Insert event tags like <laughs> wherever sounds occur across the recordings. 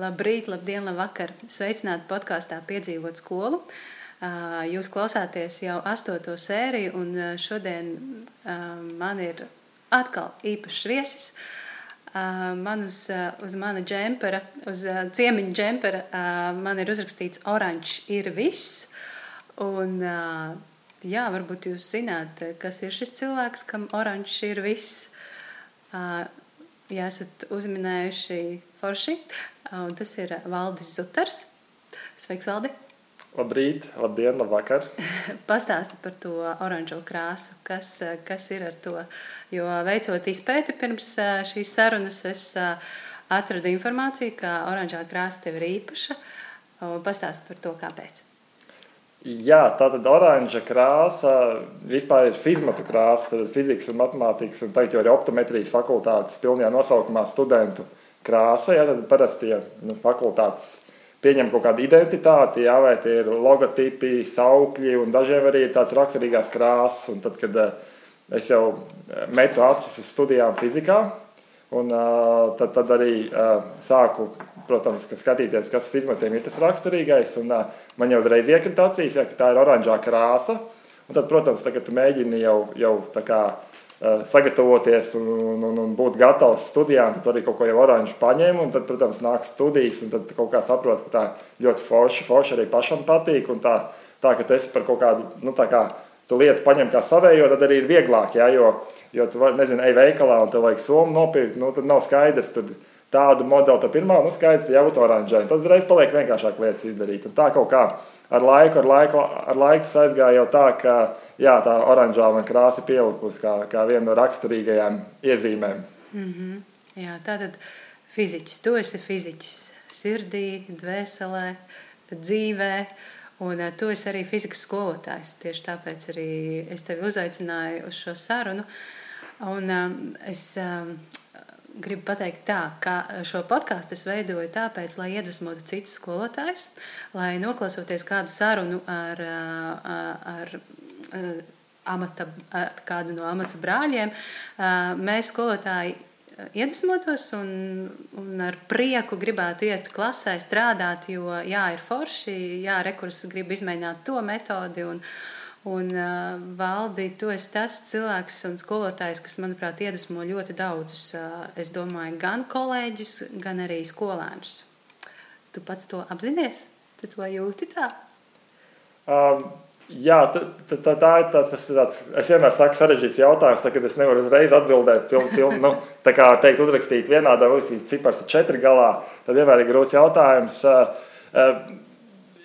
Labrīt, labdien, labvakar! Sveicināti podkāstā Piedzīvot skolu. Jūs klausāties jau astoto sēriju, un šodien man ir atkal īpašs viesis. Man uz, uz mana džempera, uz ciemiņa džempera, man ir uzrakstīts oranžs ir viss. Un, jā, varbūt jūs zināt, kas ir šis cilvēks, kam oranžs ir viss. Ja esat uzminējuši forši, un tas ir Valdis Zutars. Sveiks, Valdi! Labrīt, labdien, labvakar! <laughs> Pastāsti par to oranžo krāsu, kas, kas ir ar to. Jo veicot izpēti pirms šīs sarunas, es atradu informāciju, ka oranžā krāsa tev ir īpaša. Pastāsti par to, kāpēc. Jā, tā tad oranža krāsa vispār ir fizmatu krāsa, tad fizikas un matemātikas un teikt, jau arī optometrijas fakultātes pilnajā nosaukumā studentu krāsa. Jā, tad parasti ja, nu, fakultātes pieņem kaut kādu identitāti, jā, vai tie ir logotipi, saukļi un dažiem arī ir tāds raksturīgās krāsas. Un tad, kad eh, es jau eh, metu acis uz studijām fizikā, un eh, tad, tad arī sāku protams, skatīties, kas fizmatiem ir tas raksturīgais. Un, uh, man jau uzreiz iekrita acīs, ja, ka tā ir oranžā krāsa. Un tad, protams, tagad tu mēģini jau, jau kā, uh, sagatavoties un, un, un, un būt gatavs studijām, tad arī kaut ko jau oranžu paņēmu. Tad, protams, nāk studijas, un tad kaut kā saproti, ka tā ļoti forši, forši arī pašam patīk. Un tā, tā ka esi par kaut kādu, nu, tā kā tu lietu paņem kā savējo, tad arī ir vieglāk. Ja, jo, jo tu, nezini, ej veikalā un tev vajag somu nopirkt, nu, tad nav skaidrs. Tad, tādu modeli, tad pirmā nu, skaidrs, jau ir oranžā. Tad uzreiz paliek vienkāršāk lietas izdarīt. Un tā kaut kā ar laiku, ar laiku, ar laiku tas aizgāja jau tā, ka jā, tā oranžā krāsa pielikusi kā, kā viena no raksturīgajām iezīmēm. Mm -hmm. Jā, tā tad fiziķis, tu esi fiziķis sirdī, dvēselē, dzīvē. Un uh, tu esi arī fizikas skolotājs. Tieši tāpēc arī es tevi uzaicināju uz šo sarunu. Un, um, es um, gribu pateikt tā, ka šo podkāstu es veidoju tāpēc, lai iedvesmotu citus skolotājus, lai noklausoties kādu sarunu ar, ar, ar, amata, ar kādu no amata brāļiem, mēs skolotāji iedvesmotos un, un ar prieku gribētu iet klasē, strādāt, jo jā, ir forši, jā, rekurs grib izmēģināt to metodi. Un, Un, uh, Valdi, tu esi tas cilvēks un skolotājs, kas, manuprāt, iedvesmo ļoti daudzus, uh, es domāju, gan kolēģus, gan arī skolēnus. Tu pats to apzinājies? Tu to jūti tā? Um, jā, tā, tā, tā ir tāds, tas, tāds, es vienmēr saku, sarežģīts jautājums, tā, kad es nevaru uzreiz atbildēt, piln, piln, nu, tā kā teikt, uzrakstīt vienādā, vai cipars ir četri galā, tad vienmēr ir grūts jautājums. Uh, uh,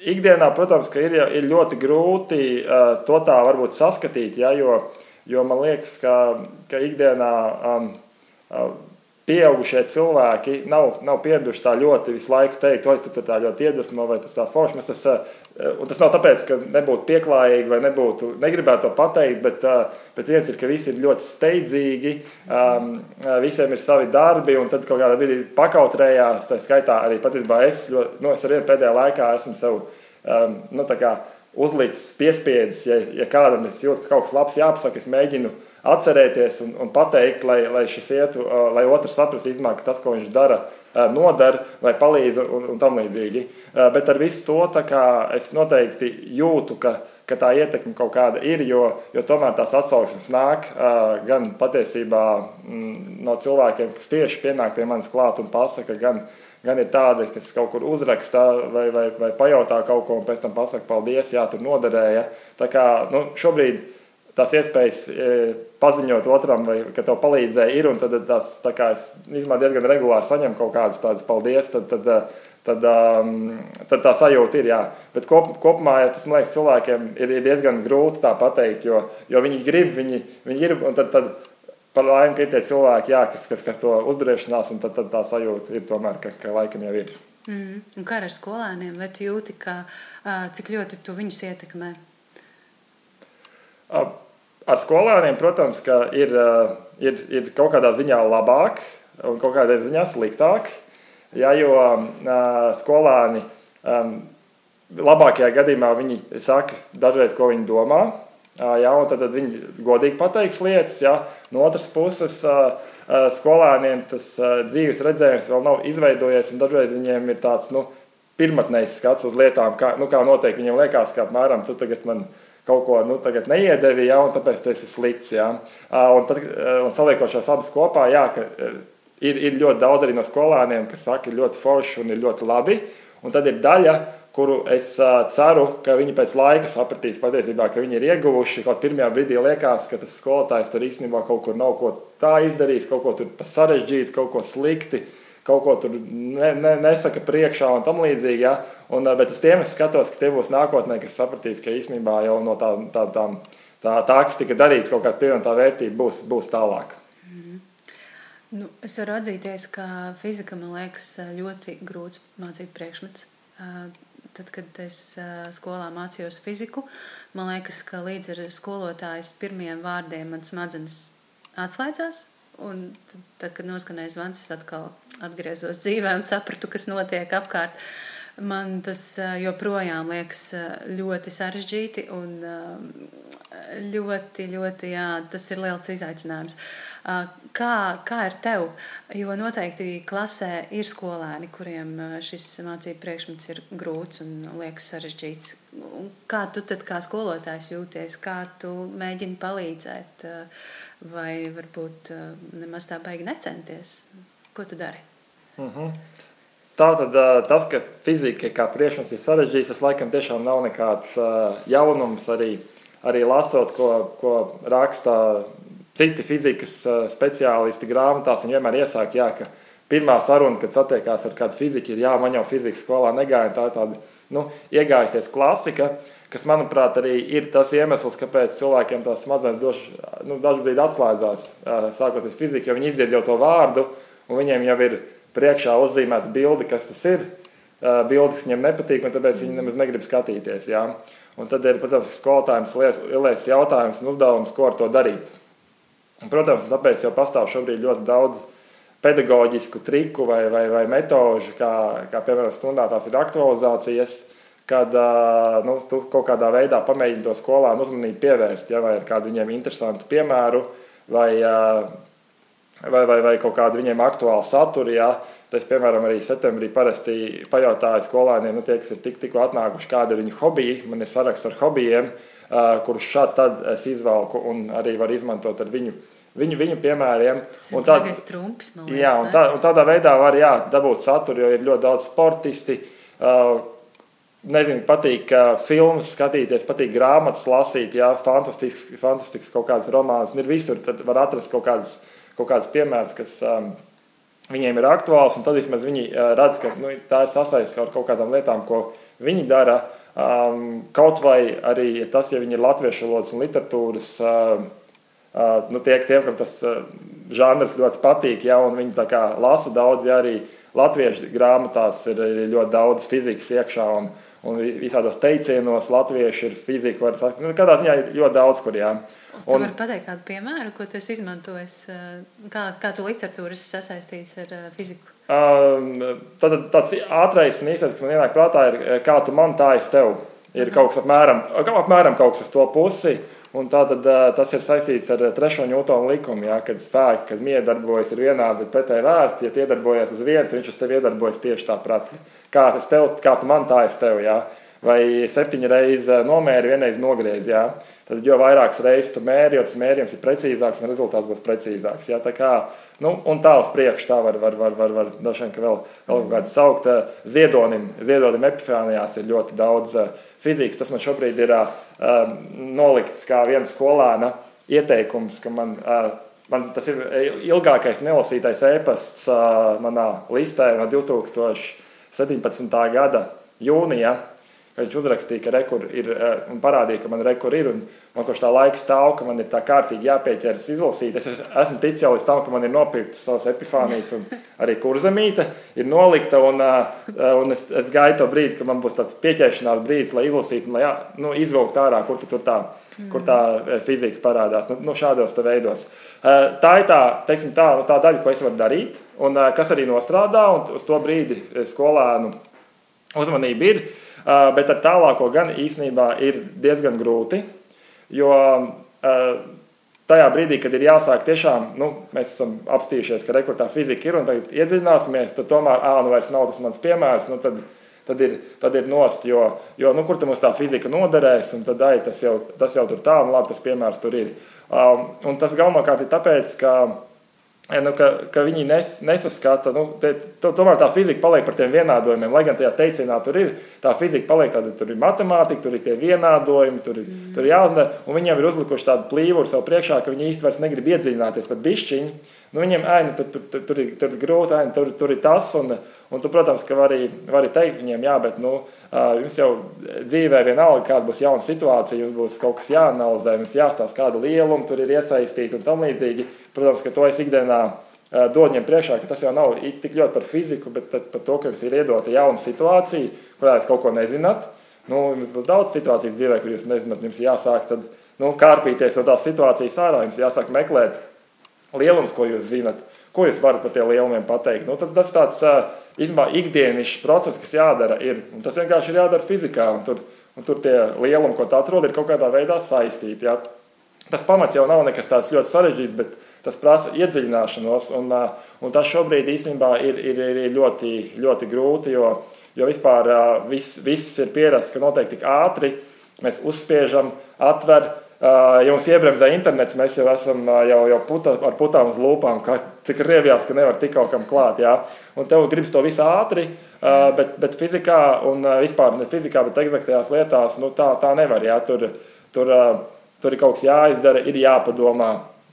ikdienā, protams, ir, ir ļoti grūti uh, to tā varbūt saskatīt, ja, jo, jo man liekas, ka, ka ikdienā um, uh, pieaugušie cilvēki nav, nav pieraduši tā ļoti visu laiku teikt, oi, tu tā ļoti iedvesmo, vai tas tā forši. Tas, un tas nav tāpēc, ka nebūtu pieklājīgi vai nebūtu, negribētu to pateikt, bet, bet viens ir, ka visi ir ļoti steidzīgi, um, visiem ir savi darbi, un tad kaut kādā brīdī pakautrējās, tā skaitā arī patiesībā es, ļoti, nu, es ar vienu pēdējā laikā esmu sev um, nu, uzlicis, piespiedzis, ja, ja kādam es jūtu, ka kaut kas labs jāpasaka, es mēģinu atcerēties un, un pateikt, lai, lai šis ietu, uh, lai otrs saprastu, ka tas, ko viņš dara, uh, nodara, lai palīdz un, un tam līdzīgi. Uh, bet ar visu to es noteikti jūtu, ka, ka tā ietekme kaut kāda ir, jo, jo tomēr tās atsauksmes nāk gan patiesībā mm, no cilvēkiem, kas tieši pienāk pie manis klāt un pasaka, gan gan ir tādi, kas kaut kur uzraksta vai, vai, vai pajautā kaut ko, un pēc tam pasakā, paldies, jā, tur noderēja. Tā kā nu, šobrīd tās iespējas e, paziņot otram, vai, ka tev palīdzēja, ir, tad tas, tā kā es diezgan regulāri saņemu kaut kādas tādas paldies, tad, tad, tad, um, tad tā sajūta ir, jā. Bet kop, kopumā, ja tas, man liekas, cilvēkiem ir, ir diezgan grūti tā pateikt, jo, jo viņi grib, viņi, viņi ir, tad, tad par laimi, ka ir tie cilvēki, jā, kas, kas, kas to uzdrošinās, un tad, tad tā sajūta ir tomēr, ka, ka laikam jau ir. Mm. Un kā ar skolēniem? Vai tu jūti, ka, cik ļoti tu viņus ietekmē? Ar skolēniem, protams, ir, ir, ir kaut kādā ziņā labāk un kaut kādā ziņā sliktāk. Jā, jo skolēni labākajā gadījumā viņi saka dažreiz, ko viņi domā Ja, tad, tad viņi godīgi pateiks lietas. Ja. No otras puses, skolēniem tas dzīves redzējums vēl nav izveidojies, un dažreiz viņiem ir tāds nu, pirmotnējs skats uz lietām, kā, nu, kā noteikti viņiem liekas, ka apmēram tu tagad man kaut ko nu, neiedevi, ja, un tāpēc tas ir slikts. Ja. Un, tad, un saliekot šās abas kopā, jā, ka ir, ir ļoti daudz arī no skolēniem, kas saka, ir ļoti forši un ir ļoti labi. Un tad ir daļa, kuru es ceru, ka viņi pēc laika sapratīs patiesībā, ka viņi ir ieguvuši. Kaut pirmajā brīdī liekas, ka tas skolotājs tur īstenībā kaut kur nav ko tā izdarījis, kaut ko tur sarežģīts, kaut ko slikti. Kaut ko tur ne, ne, nesaka priekšā un tam līdzīgi. Ja? Un, bet uz tiem es skatos, ka tie būs nākotnē, kas sapratīs, ka īstenībā jau no tā, tā, tā, tā, tā kas tika darīts, kaut kāda pievienotā vērtība būs, būs tālāk. Nu, es varu atzīties, ka fizika man liekas ļoti grūts mācību priekšmets tad, kad es skolā mācījos fiziku, man liekas, ka līdz ar skolotājas pirmajiem vārdiem man smadzenes atslēdzās. Un tad, tad, kad noskanēja zvans, es atkal atgriezos dzīvē un sapratu, kas notiek apkārt. Man tas joprojām liekas ļoti sarežģīti un ļoti, ļoti, jā, tas ir liels izaicinājums. Kā, kā ir tev? Jo noteikti klasē ir skolēni, kuriem šis mācību priekšmets ir grūts un liekas sarežģīts. Kā tu tad kā skolotājs jūties? Kā tu mēģini palīdzēt? Vai varbūt nemaz tā baigi necenties? Ko tu dari? Mm -hmm. Tā tad tas, ka fizika kā priekšmets ir sarežģīts, tas laikam tiešām nav nekāds jaunums arī, arī lasot, ko, ko raksta citi fizikas speciālisti grāmatās vienmēr iesaka, jā, ka pirmā saruna, kad satiekās ar kādu fiziku, ir, jā, man jau fizikas skolā negāja. Tā ir tāda nu, iegājusies klasika, kas, manuprāt, arī ir tas iemesls, kāpēc cilvēkiem tās smadzenes doš, nu, dažkārt atslēdzās, sākot ar fiziku, jo viņi izdzied jau to vārdu, un viņiem jau ir priekšā uzzīmēta bilde, kas tas ir. Bildes viņiem nepatīk, un tāpēc viņi nemaz negrib skatīties. Jā. Un tad ir, protams, skolotājiem liels jautājums un uzdevums, ko ar to darīt. Un, protams, tāpēc jau pastāv šobrīd ļoti daudz pedagoģisku triku vai, vai, vai metožu, kā, kā piemēram stundā tās ir aktualizācijas, kad nu, tu kaut kādā veidā pamēģini to skolānu uzmanību pievērst, ja, vai ar kādu viņiem interesantu piemēru, vai, vai, vai, vai kaut kādu viņiem aktuālu saturu. Ja. Tas, piemēram, arī septembrī parasti pajautāju skolēniem, nu, tie, kas ir tik, tikko atnākuši, kāda ir viņu hobija. Man ir saraksts ar hobijiem, uh, kurus šādi tad es izvelku un arī varu izmantot ar viņu. Viņu, viņu piemēriem. Tas ir tād, trumpis, liekas, jā, un, tā, un tādā veidā var jā, dabūt saturu, jo ir ļoti daudz sportisti. Uh, nezinu, patīk uh, filmas skatīties, patīk grāmatas lasīt, jā, fantastisks, fantastisks kaut kāds romāns. Ir visur, tad var atrast kaut kādas, kaut kādas piemēras, kas um, viņiem ir aktuāls, un tad vismaz viņi uh, redz, ka nu, tā ir sasaistīta ar kaut kādām lietām, ko viņi dara. Uh, Um, kaut vai arī tas, ja viņi ir latviešu valodas un literatūras, uh, uh, nu, tie, tiem, kam tas uh, žanrs ļoti patīk, ja, un viņi kā, lasa daudz, ja arī latviešu grāmatās ir ļoti daudz fizikas iekšā. Un, un visādos teicienos latvieši ir fizika. Var, nu, kādā ziņā ir ļoti daudz, kur jā. Un, tu vari pateikt kādu piemēru, ko tu esi izmantojis, uh, kā, kā tu literatūru esi sasaistījis ar uh, fiziku? Um, tad tāds ātrais un īsais, kas man ienāk prātā, ir, eh, kā tu man tā es tev. Ir kaut kas apmēram, apmēram kaut kas uz to pusi. Un tā tad, uh, tas ir saistīts ar trešo Newtonu likumu, ja, kad spēki, kad miedarbojas ir vienādi, bet pretēji vērsti, ja iedarbojas uz vienu, viņš uz tevi iedarbojas tieši tāpat. Kā, tev, kā tu man tā es tev, ja. vai septiņas reizes nomēri, vienreiz nogriezi. Ja. Tad, jo vairākas reizes tu mēri, jo tas mērījums ir precīzāks un rezultāts būs precīzāks. Ja. Tā kā Nu, un tā uz priekšu tā var, var, var, var, var ka vēl, vēl kaut kāds saukt ziedonim. Ziedonim epifānijās ir ļoti daudz fizikas. Tas man šobrīd ir uh, nolikts kā viens skolēna ieteikums, ka man, uh, man tas ir ilgākais nelasītais ēpasts uh, manā listē no 2017. gada jūnija Viņš uzrakstīja, ka rekur ir eh, un parādīja, ka man rekur ir. Man kopš tā laika stāv, ka man ir tā kārtīgi jāpieķeras izlasīt. Es esmu ticis jau līdz tam, ka man ir nopirktas savas epifānijas un arī kurzemīte ir nolikta. Un, eh, un es, es gaidu to brīdi, kad man būs tāds pieķeršanās brīdis, lai izlasītu, lai jā, nu, izvilktu ārā, kur tu tur tā. Mm. Kur tā eh, fizika parādās nu, nu, šādos veidos. Tā ir tā, teiksim, tā, tā daļa, ko es varu darīt, un kas arī nostrādā. Uz to brīdi skolēnu uzmanība ir. Bet ar tālāko gan īsnībā ir diezgan grūti. Jo tajā brīdī, kad ir jāsāk tiešām, nu, mēs esam apstījušies, ka rekordā fizika ir un tagad iedziļināsimies, tad tomēr, ā, nu vairs nav tas mans piemērs, nu tad, tad ir, tad ir nost, jo, jo nu, kur tam mums tā fizika noderēs, un tad, ai, tas jau, tas jau tur tā, un labi, tas piemērs tur ir. Um, un tas galvenokārt ir tāpēc, ka nu, ka, ka viņi nes, nesaskata, nu, te, to, tomēr tā fizika paliek par tiem vienādojumiem. Lai gan tajā teicienā tur ir, tā fizika paliek tāda, tur ir matemātika, tur ir tie vienādojumi, tur, mm. tur ir jāzina. Un viņiem ir uzlikuši tādu plīvuru sev priekšā, ka viņi vairs negrib iedziļināties pat bišķiņu. Nu, viņiem ēna, tur, tur, tur, tur, ir, tur ir grūti, ēna, tur, tur ir tas. Un, un tu, protams, ka vari, vari teikt viņiem, jā, bet, nu, Jums jau dzīvē vienalga, kāda būs jauna situācija, jums būs kaut kas jāanalizē, jums jāstāsta, kāda lieluma tur ir iesaistīta un tam līdzīgi. Protams, ka to es ikdienā dodu viņiem priekšā, ka tas jau nav tik ļoti par fiziku, bet par to, ka jums ir iedota jauna situācija, kurā jūs kaut ko nezināt. Nu, jums būs daudz situāciju dzīvē, kur jūs nezināt, jums jāsāk tad, nu, kārpīties no tās situācijas ārā, jums jāsāk meklēt lielums, ko jūs zinat, ko jūs varat par tiem lielumiem pateikt. Nu, tas tāds īstenībā ikdienišķs process, kas jādara, ir. Un tas vienkārši ir jādara fizikā. Un tur, un tur tie lielumi, ko tu atrod, ir kaut kādā veidā saistīti. Ja? Tas pamats jau nav nekas tāds ļoti sarežģīts, bet tas prasa iedziļināšanos. Un, un tas šobrīd īstenībā ir, ir, ir ļoti, ļoti grūti, jo, jo vispār viss, viss ir pierasts, ka notiek tik ātri. Mēs uzspiežam, atveram Ja mums iebremzē internets, mēs jau esam jau, jau puta, ar putām uz lūpām, kā, cik riebjās, ka nevar tik kaut kam klāt. Jā. Un tev gribas to visu ātri, bet, bet fizikā un vispār ne fizikā, bet eksaktajās lietās, nu, tā, tā nevar. Jā. Tur, tur, tur ir kaut kas jāizdara, ir jāpadomā.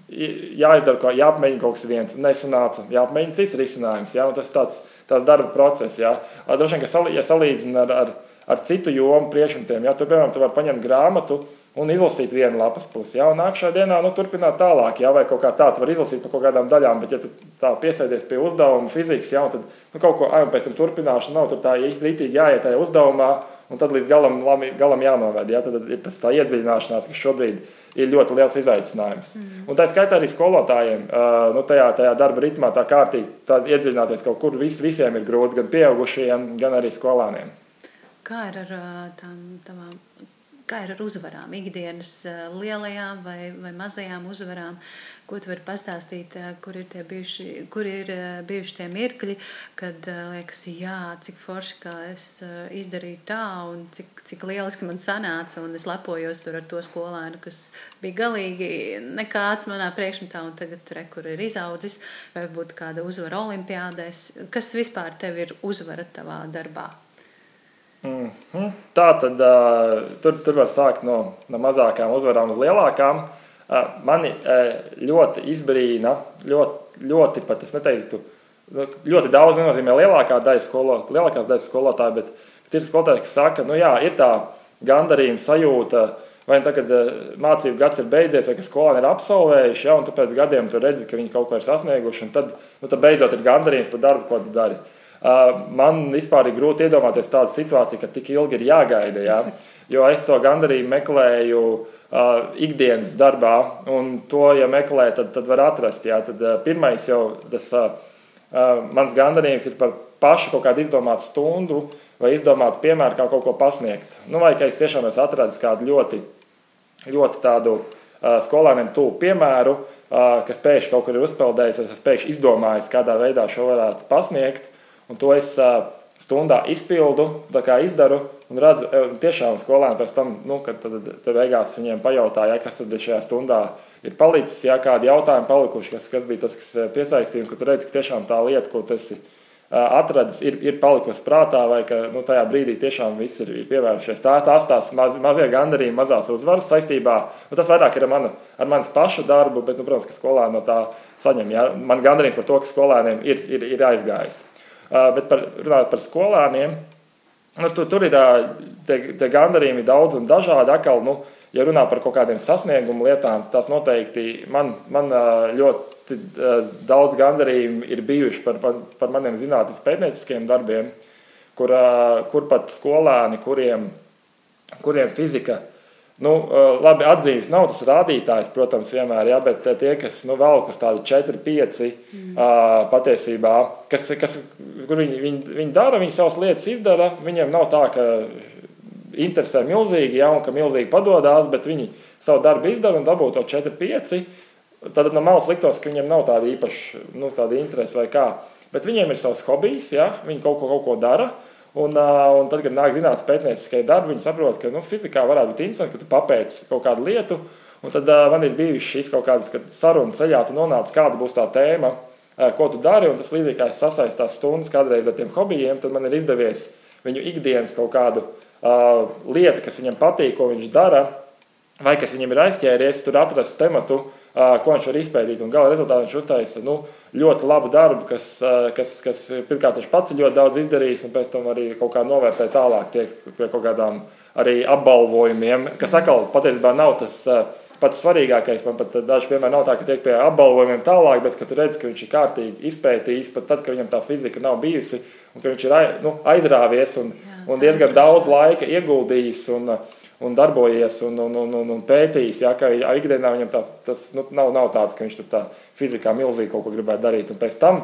Jāizdara, jāapmēģina kaut kas viens, nesanāca, jāapmēģina cits risinājums. Jā, tas tāds, tāds darba process. Jā. Droši vien, ka salī, ja salīdzina ar, ar, ar citu jomu priekšmetiem, ja tu, piemēram, tu vari paņemt grāmatu, un izlasīt vienu lapas pusi. Ja, un nākamajā dienā nu, turpināt tālāk, ja, vai kaut kā tādu var izlasīt par kaut kādām daļām, bet, ja tā piesēdies pie uzdevuma fizikas, ja, tad nu, kaut ko aizjūt, pēc tam turpināšana nav, tad tā īsti jāiet tajā uzdevumā, un tad līdz galam, galam jānovēd. Ja, tad ir tas tā iedziļināšanās, kas šobrīd ir ļoti liels izaicinājums. Mm. Un tā skaitā arī skolotājiem, nu, tajā, tajā darba ritmā tā kārtīgi iedziļināties kaut kur vis, visiem ir grūti, gan pieaugušajiem, gan arī skolāniem. Kā ir ar tām tavām kā ir ar uzvarām, ikdienas eh, lielajām vai, vai mazajām uzvarām, ko tu vari pastāstīt, eh, kur ir, bijuši, kur ir eh, bijuši tie mirkļi, kad liekas, jā, cik forši, kā es izdarīju tā, un cik, cik lieliski man sanāca, un es lepojos tur ar to skolēnu, kas bija galīgi nekāds manā priekšmetā, un tagad re, kur ir izaudzis, vai būtu kāda uzvara olimpiādēs. Kas vispār tev ir uzvara tavā darbā? Mm -hmm. Tā tad uh, tur, tur var sākt no, no mazākām uzvarām uz lielākām. Uh, mani uh, ļoti izbrīna, ļoti, ļoti pat es neteiktu, nu, ļoti daudz nenozīmē lielākā daļa skolo, lielākās daļas skolotāju, bet, bet ir skolotāji, kas saka, nu jā, ir tā gandarījuma sajūta, vai nu tagad mācību gads ir beidzies, vai ka skolēni ir absolvējuši, ja, un tu pēc gadiem tu redzi, ka viņi kaut ko ir sasnieguši, un tad, nu, tad beidzot ir gandarījums par darbu, ko tu dari. Man vispār ir grūti iedomāties tādu situāciju, ka tik ilgi ir jāgaida. Ja? <laughs> Jo es to gandarījumu meklēju uh, ikdienas darbā, un to, ja meklē, tad, tad var atrast. Ja? Tad, uh, pirmais jau tas uh, mans gandarījums ir par pašu kaut kādu izdomātu stundu vai izdomātu piemēru, kā kaut ko pasniegt. Nu, vai ka es tiešām esmu atradis kādu ļoti, ļoti tādu uh, skolēniem tuvu piemēru, uh, kas pēkšņi kaut kur ir uzpeldējis, es esmu pēkšņi izdomājis, kādā veidā šo varētu pasniegt. Un to es stundā izpildu, izdaru un redzu, tiešām skolēni pēc tam, nu, kad tad, tad beigās viņiem pajautāja, ja, kas tad šajā stundā ir palicis, ja kādi jautājumi palikuši, kas, kas bija tas, kas piesaistīja, un ka tu redzi, ka tiešām tā lieta, ko tu esi atradis, ir, ir palikusi prātā, vai ka nu, tajā brīdī tiešām viss ir pievēršies. Tā, tās tās maz, mazie gandarījumi, mazās uzvaras saistībā. Nu, tas vairāk ir ar, mana, ar manas paša darbu, bet, nu, protams, ka skolēni no tā saņem. Ja? Man gandarījums par to, ka skolēniem ir, ir, ir aizgājis. Bet par, runājot par skolēniem, nu, tu, tur ir tie, tie gandarījumi daudz un dažādi. Akal, nu, ja runā par kaut kādiem sasniegumu lietām, tas noteikti man, man ļoti daudz gandarījumu ir bijuši par, par, par maniem zinātnīs pētnieciskiem darbiem, kur, kur pat skolēni, kuriem, kuriem fizika Nu, labi, atzīves nav tas rādītājs, protams, vienmēr, ja, bet tie, kas nu, velk uz tādu 4, 5 mm. patiesībā, kas, kas, kur viņi, viņi, viņi dara, viņi savas lietas izdara, viņiem nav tā, ka interesē milzīgi, ja, un ka milzīgi padodas, bet viņi savu darbu izdara un dabū to 4-5. Tad no malas liktos, ka viņiem nav tāda īpaša nu, tāda interese vai kā. Bet viņiem ir savs hobijs, ja? viņi kaut ko, kaut ko dara. Un, un tad, kad nāk zinātnīs pētnieciskie darbi, viņi saprot, ka nu, fizikā varētu būt interesanti, ka tu papēci kaut kādu lietu. Un tad uh, man ir bijušas šīs kaut kādas sarunas ceļā, tu nonāc, kāda būs tā tēma, uh, ko tu dari. Un tas līdzīgi kā es sasaistu tās stundas kādreiz ar tiem hobijiem, tad man ir izdevies viņu ikdienas kaut kādu uh, lietu, kas viņam patīk, ko viņš dara, vai kas viņam ir aizķēries, tur atrast tematu, uh, ko viņš var izpētīt. Un gala rezultātā viņš uztaisa nu, ļoti labu darbu, kas, uh, kas, kas pirmkārt viņš pats ļoti daudz izdarījis, un pēc tam arī kaut kā novērtē tālāk tiek pie kaut kādām arī apbalvojumiem, kas atkal patiesībā nav tas. Uh, pats svarīgākais. Man pat daži piemēri nav tā, ka tiek pie apbalvojumiem tālāk, bet tu redz, ka viņš ir kārtīgi izpētījis, pat tad, kad viņam tā fizika nav bijusi, un ka viņš ir nu, aizrāvies un, Jā, un diezgan daudz laika ieguldījis. Un, Un darbojies un, un, un, un, un pētījis. Jā, ka ikdienā viņam tā, tas nu, nav, nav tāds, ka viņš tur tā fizikā milzīgi kaut ko gribētu darīt. Un pēc tam,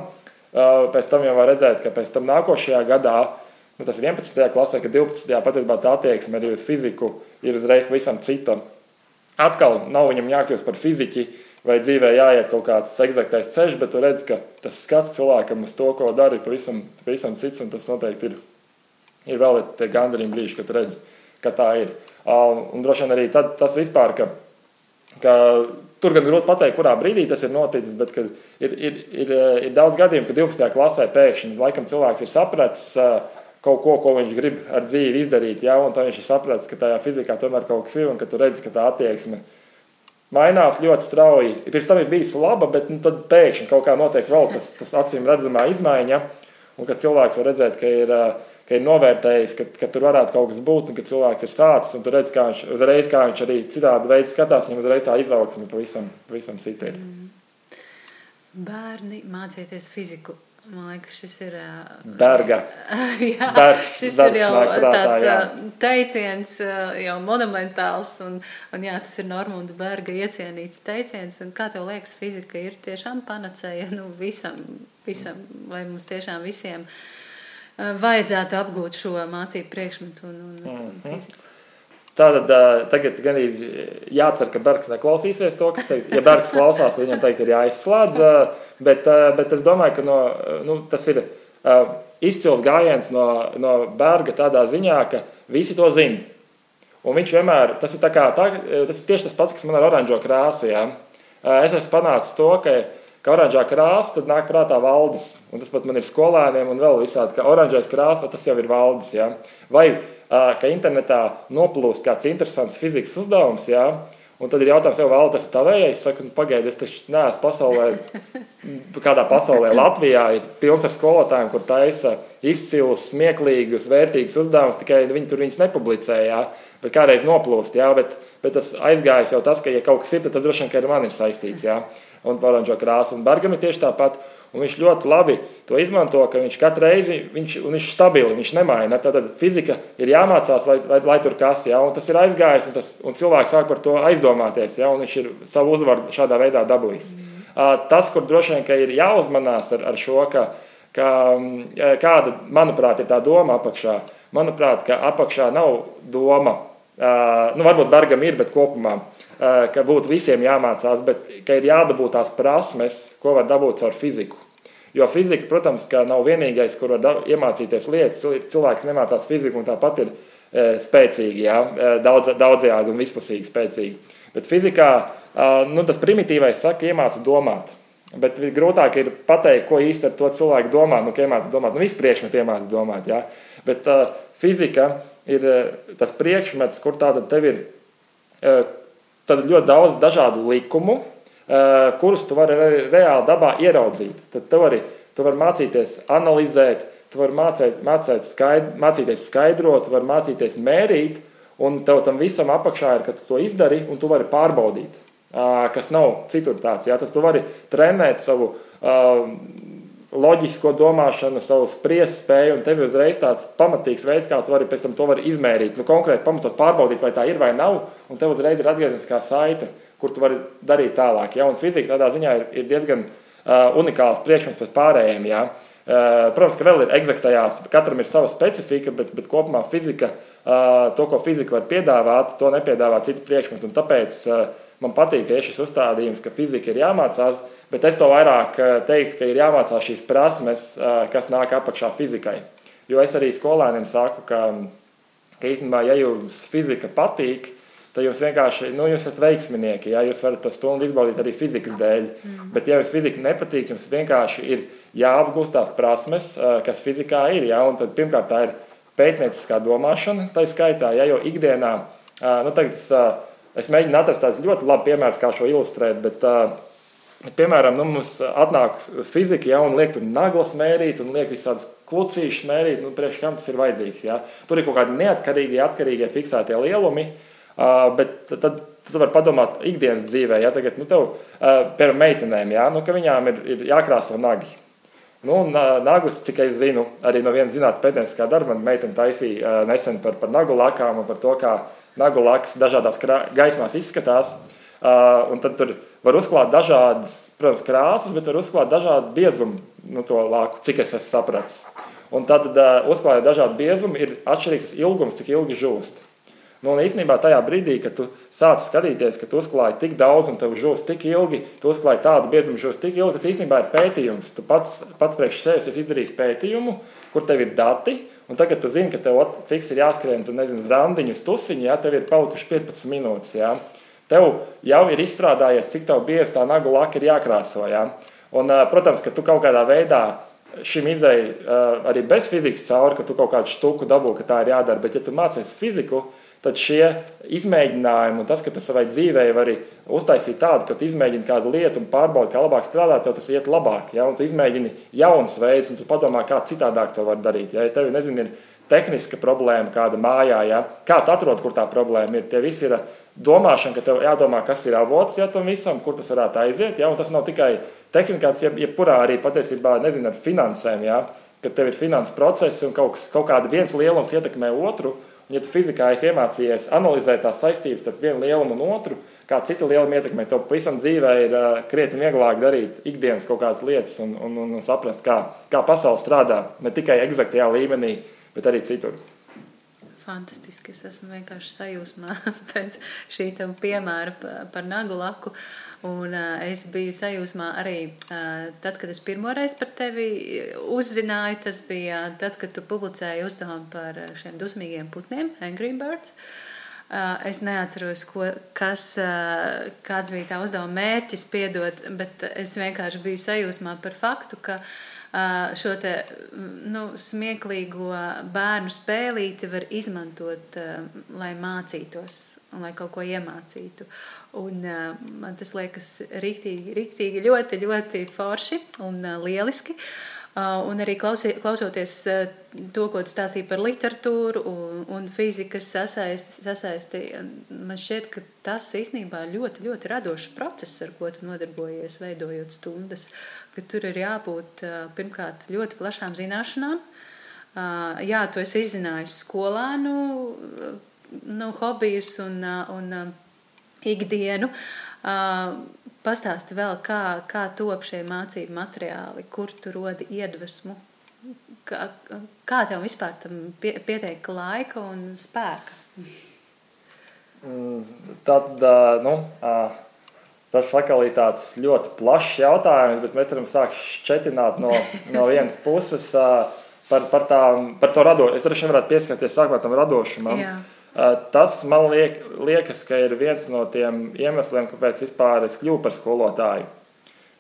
pēc tam jau var redzēt, ka pēc tam nākošajā gadā, nu, tas ir 11. klasē, ka 12. patiesībā tā attieksme arī uz fiziku ir uzreiz pavisam cita atkal nav viņam jākļūst par fiziķi vai dzīvē jāiet kaut kāds eksaktais ceļš, bet tu redz, ka tas skats cilvēkam uz to, ko dara, ir pavisam, pavisam cits, tas noteikti ir, ir vēl tie gandarījumi brīži, kad redz, ka tā ir. Un droši vien arī tad, tas vispār, ka, ka tur gan grūti pateikt, kurā brīdī tas ir noticis, bet ir, ir, ir, ir daudz gadījumu, ka 12. klasē pēkšņi laikam cilvēks ir sapratis, kaut ko, ko viņš grib ar dzīvi izdarīt. Ja? Un tad viņš ir sapratis, ka tajā fizikā tomēr kaut kas ir un ka tu redzi, ka tā attieksme mainās ļoti strauji. Pirms tam ir bijis laba, bet nu, tad pēkšņi kaut kā notiek vēl tas, tas acīm redzamā izmaiņa. Un kad cilvēks var redzēt, ka ir, ka ir novērtējis, ka, ka tur varētu kaut kas būt, un ka cilvēks ir sācis, un tu redz, kā viņš, uzreiz, kā viņš arī citādi veids skatās, viņam uzreiz tā izaugsme pavisam, pavisam cita ir. Mm. Bērni mācieties fiziku Man liekas, šis ir. Berga. <laughs> jā, Bergs, šis Bergs ir jau prātā, tāds jā. teiciens, jau monumentāls. Un, un jā, tas ir Normunda Berga iecienīts teiciens. Un kā tev liekas, fizika ir tiešām panacēja nu, visam, visam, vai mums tiešām visiem vajadzētu apgūt šo mācību priekšmetu un, un, un mhm. fiziku? Tātad tagad gan jācer, ka Bergs neklausīsies to, kas teikt. Ja Bergs klausās, viņam teikt, ir jāizslēdz. Bet, eh, bet es domāju, ka no, nu, tas ir izcils gājiens no, no Berga tādā ziņā, ka visi to zina. Un viņš vienmēr, tas ir, kā, tā, tas ir tieši tas pats, kas man ar oranžo krāsu. Ja? Es esmu panācis to, ka, ka oranžā krāsa tad nāk prātā valdes. Un tas pat man ir skolēniem un vēl visādi, ka oranžais krāsa tas jau ir valdes. Ja? Vai ka internetā noplūst kāds interesants fizikas uzdevums. Ja? Un tad ir jautājums, vai tas ir tavējais. Es saku, nu, pagaidi, es taču neesmu pasaulē, kādā pasaulē Latvijā ir pilns ar skolotājiem, kur taisa izcilus, smieklīgus, vērtīgus uzdevumus, tikai viņi tur viņus nepublicē, jā, bet kādreiz noplūst. Jā, bet, bet tas aizgājis jau tas, ka, ja kaut kas ir, tad tas droši vien ar mani ir saistīts. Jā, un oranžo krāsu. Un Bergam ir tieši tāpat. Un viņš ļoti labi to izmanto, ka viņš katru reizi viņš, viņš ir stabils, viņš nemaina. Tad fizika ir jāmācās, lai, lai, lai tur kas, ja, un tas ir aizgājis, un, tas, un cilvēks sāk par to aizdomāties, ja, viņš ir savu uzvaru šādā veidā dabūjis. Mm. Tas, kur droši vien ir jāuzmanās ar, ar šo, ka, ka, kāda, manuprāt, ir tā doma apakšā. Manuprāt, apakšā nav doma, nu, varbūt Bergam ir, bet kopumā ka būtu visiem jāmācās, bet ka ir jādabūt tās prasmes, ko var dabūt caur fiziku. Jo fizika, protams, nav vienīgais, kur var iemācīties lietas. Cilvēks nemācās fiziku un tāpat ir e, spēcīgi, jā, daudz, daudzajādi un vispusīgi spēcīgi. Bet fizikā nu, tas primitīvais saka, iemācīt domāt. Bet grūtāk ir pateikt, ko ar to cilvēku domā. Nu, iemācīt domāt, nu, visu priekšmetu iemācīt domāt. Jā. Bet uh, fizika ir tas priekšmets, kur tāda tev ir uh, tad ļoti daudz dažādu likumu, eh, kurus tu vari reāli dabā ieraudzīt. Tad tu vari, tu vari mācīties analizēt, tu vari mācīt, mācīt skaidr, mācīties skaidrot, tu vari mācīties mērīt, un tev tam visam apakšā ir, ka tu to izdari un tu vari pārbaudīt, kas nav citur tāds. Jā, tad tu vari trenēt savu loģisko domāšanu, savu spriest spēju, un tev ir uzreiz tāds pamatīgs veids, kā tu vari pēc tam to vari izmērīt. Nu, konkrēti pamatot, pārbaudīt, vai tā ir vai nav, un tev uzreiz ir atgriezniskā saite, kur tu vari darīt tālāk. Ja? Un fizika tādā ziņā ir, ir diezgan uh, unikāls priekšmets pret pārējiem. Ja? Uh, protams, ka vēl ir eksaktajās, katram ir sava specifika, bet, bet kopumā fizika to, ko fizika var piedāvāt, to nepiedāvā citi priekšmeti. Tāpēc man patīk ja šis uzstādījums, ka fizika ir jāmācās, bet es to vairāk teiktu, ka ir jāmācās šīs prasmes, kas nāk apakšā fizikai. Jo es arī skolēniem saku, ka, ka īstenībā, ja jums fizika patīk, tad jūs vienkārši nu, jūs esat veiksminieki. Ja? Jūs varat to stundu izbaudīt arī fizikas dēļ. Mm. Bet, ja jums fizika nepatīk, jums vienkārši ir jāapgūst tās prasmes, kas fizikā ir. Ja? Un tad, pirmkārt, tā ir pētnieciskā domāšana, tā skaitā, ja, jo ikdienā, nu, tagad es, es mēģinu atrast tādus ļoti labi piemērus, kā šo ilustrēt, bet, bet piemēram, nu, mums atnāk fizika, ja, un liek tur naglas mērīt, un liek visādas klucīšas mērīt, nu, priekš kam tas ir vajadzīgs, ja. Tur ir kaut kādi neatkarīgie, atkarīgie fiksētie lielumi, bet tad tu vari padomāt ikdienas dzīvē, ja tagad, nu, tev, piemēram, meitenēm, ja, nu, ka viņām ir, ir jākrāso nagi, Nu, nagus, cik es zinu, arī no vienas zinātnīs pētnieciskā darba man meitene taisīja nesen par, par nagu lakām un par to, kā nagu lakas dažādās gaismās izskatās. Un tad tur var uzklāt dažādas, protams, krāsas, bet var uzklāt dažādu biezumu nu, to laku, cik es esmu sapratis. Un tad, uzklājot dažādu biezumu, ir atšķirīgs ilgums, cik ilgi žūst. Nu, un īstenībā tajā brīdī, kad tu sāc skatīties, ka tu uzklāji tik daudz un tev žūs tik ilgi, tu uzklāji tādu biezumu žūs tik ilgi, tas īstenībā ir pētījums. Tu pats, pats priekš sevis esi izdarījis pētījumu, kur tev ir dati, un tagad tu zini, ka tev fiks ir jāskrien, tu nezini, randiņu, stusiņu, ja tev ir palikuši 15 minūtes. Ja? Tev jau ir izstrādājies, cik tev biezi tā nagu laka ir jākrāso. Ja? Un, protams, ka tu kaut kādā veidā šim izēji arī bez fizikas cauri, ka tu kaut kādu štuku dabū, ka tā ir jādara, bet ja tu mācies fiziku, tad šie izmēģinājumi un tas, ka tu savai dzīvē vari uztaisīt tādu, ka tu izmēģini kādu lietu un pārbaudi, kā labāk strādāt, tev tas iet labāk. Ja? Un tu izmēģini jaunas veidus, un tu padomā, kā citādāk to var darīt. Ja, ja tev nezinu, ir tehniska problēma kāda mājā, ja? kā tu atrod, kur tā problēma ir, tie visi ir domāšana, ka tev jādomā, kas ir avots ja, tam visam, kur tas varētu aiziet. Ja? Tas nav tikai tehnikāts, jebkurā arī patiesībā nezinu, ar finansēm. Ja? Kad tev ir finanses procesi un kaut, kas, kaut kāda viens lielums ietekmē otru, Un, ja tu fizikā esi iemācījies analizēt tās saistības starp vienu lielumu un otru, kā cita lieluma ietekmē, to pavisam dzīvē ir uh, krietni vieglāk darīt ikdienas kaut kādas lietas un, un, un, un saprast, kā, kā pasaule strādā ne tikai eksaktajā līmenī, bet arī citur fantastiski. Es esmu vienkārši sajūsmā <laughs> pēc šī piemēra par nagu laku. Un, uh, es biju sajūsmā arī uh, tad, kad es pirmoreiz par tevi uzzināju. Tas bija tad, kad tu publicēji uzdevumu par šiem dusmīgiem putniem, Angry Birds. Uh, es neatceros, ko, kas, uh, kāds bija tā uzdevuma mērķis, piedot, bet es vienkārši biju sajūsmā par faktu, ka uh, šo te, nu, smieklīgo bērnu spēlīti var izmantot, lai mācītos un lai kaut ko iemācītu. Un, man tas liekas riktīgi, riktīgi ļoti, ļoti forši un lieliski. Un arī klausoties to, ko tu stāstīji par literatūru un, un fizikas sasaisti, sasaisti, man šķiet, ka tas īstenībā ļoti, ļoti radošs process, ar ko tu nodarbojies, veidojot stundas. Uh, ka tur ir jābūt pirmkārt ļoti plašām zināšanām. Jā, tu esi izzinājis skolēnu nu, hobijus un, un ikdienu. Pastāsti vēl, kā, kā top šie mācību materiāli, kur tu rodi iedvesmu, kā, kā tev vispār tam pie, pietiek laika un spēka? Mm, tad, nu, Tas atkal ir tāds ļoti plašs jautājums, bet mēs varam sākt šķetināt no, no vienas puses par, par, tā, par to radošumu. Es vien varētu pieskarties sākumā tam radošumam. Jā. Tas man liek, liekas, ka ir viens no tiem iemesliem, kāpēc vispār es kļuvu par skolotāju.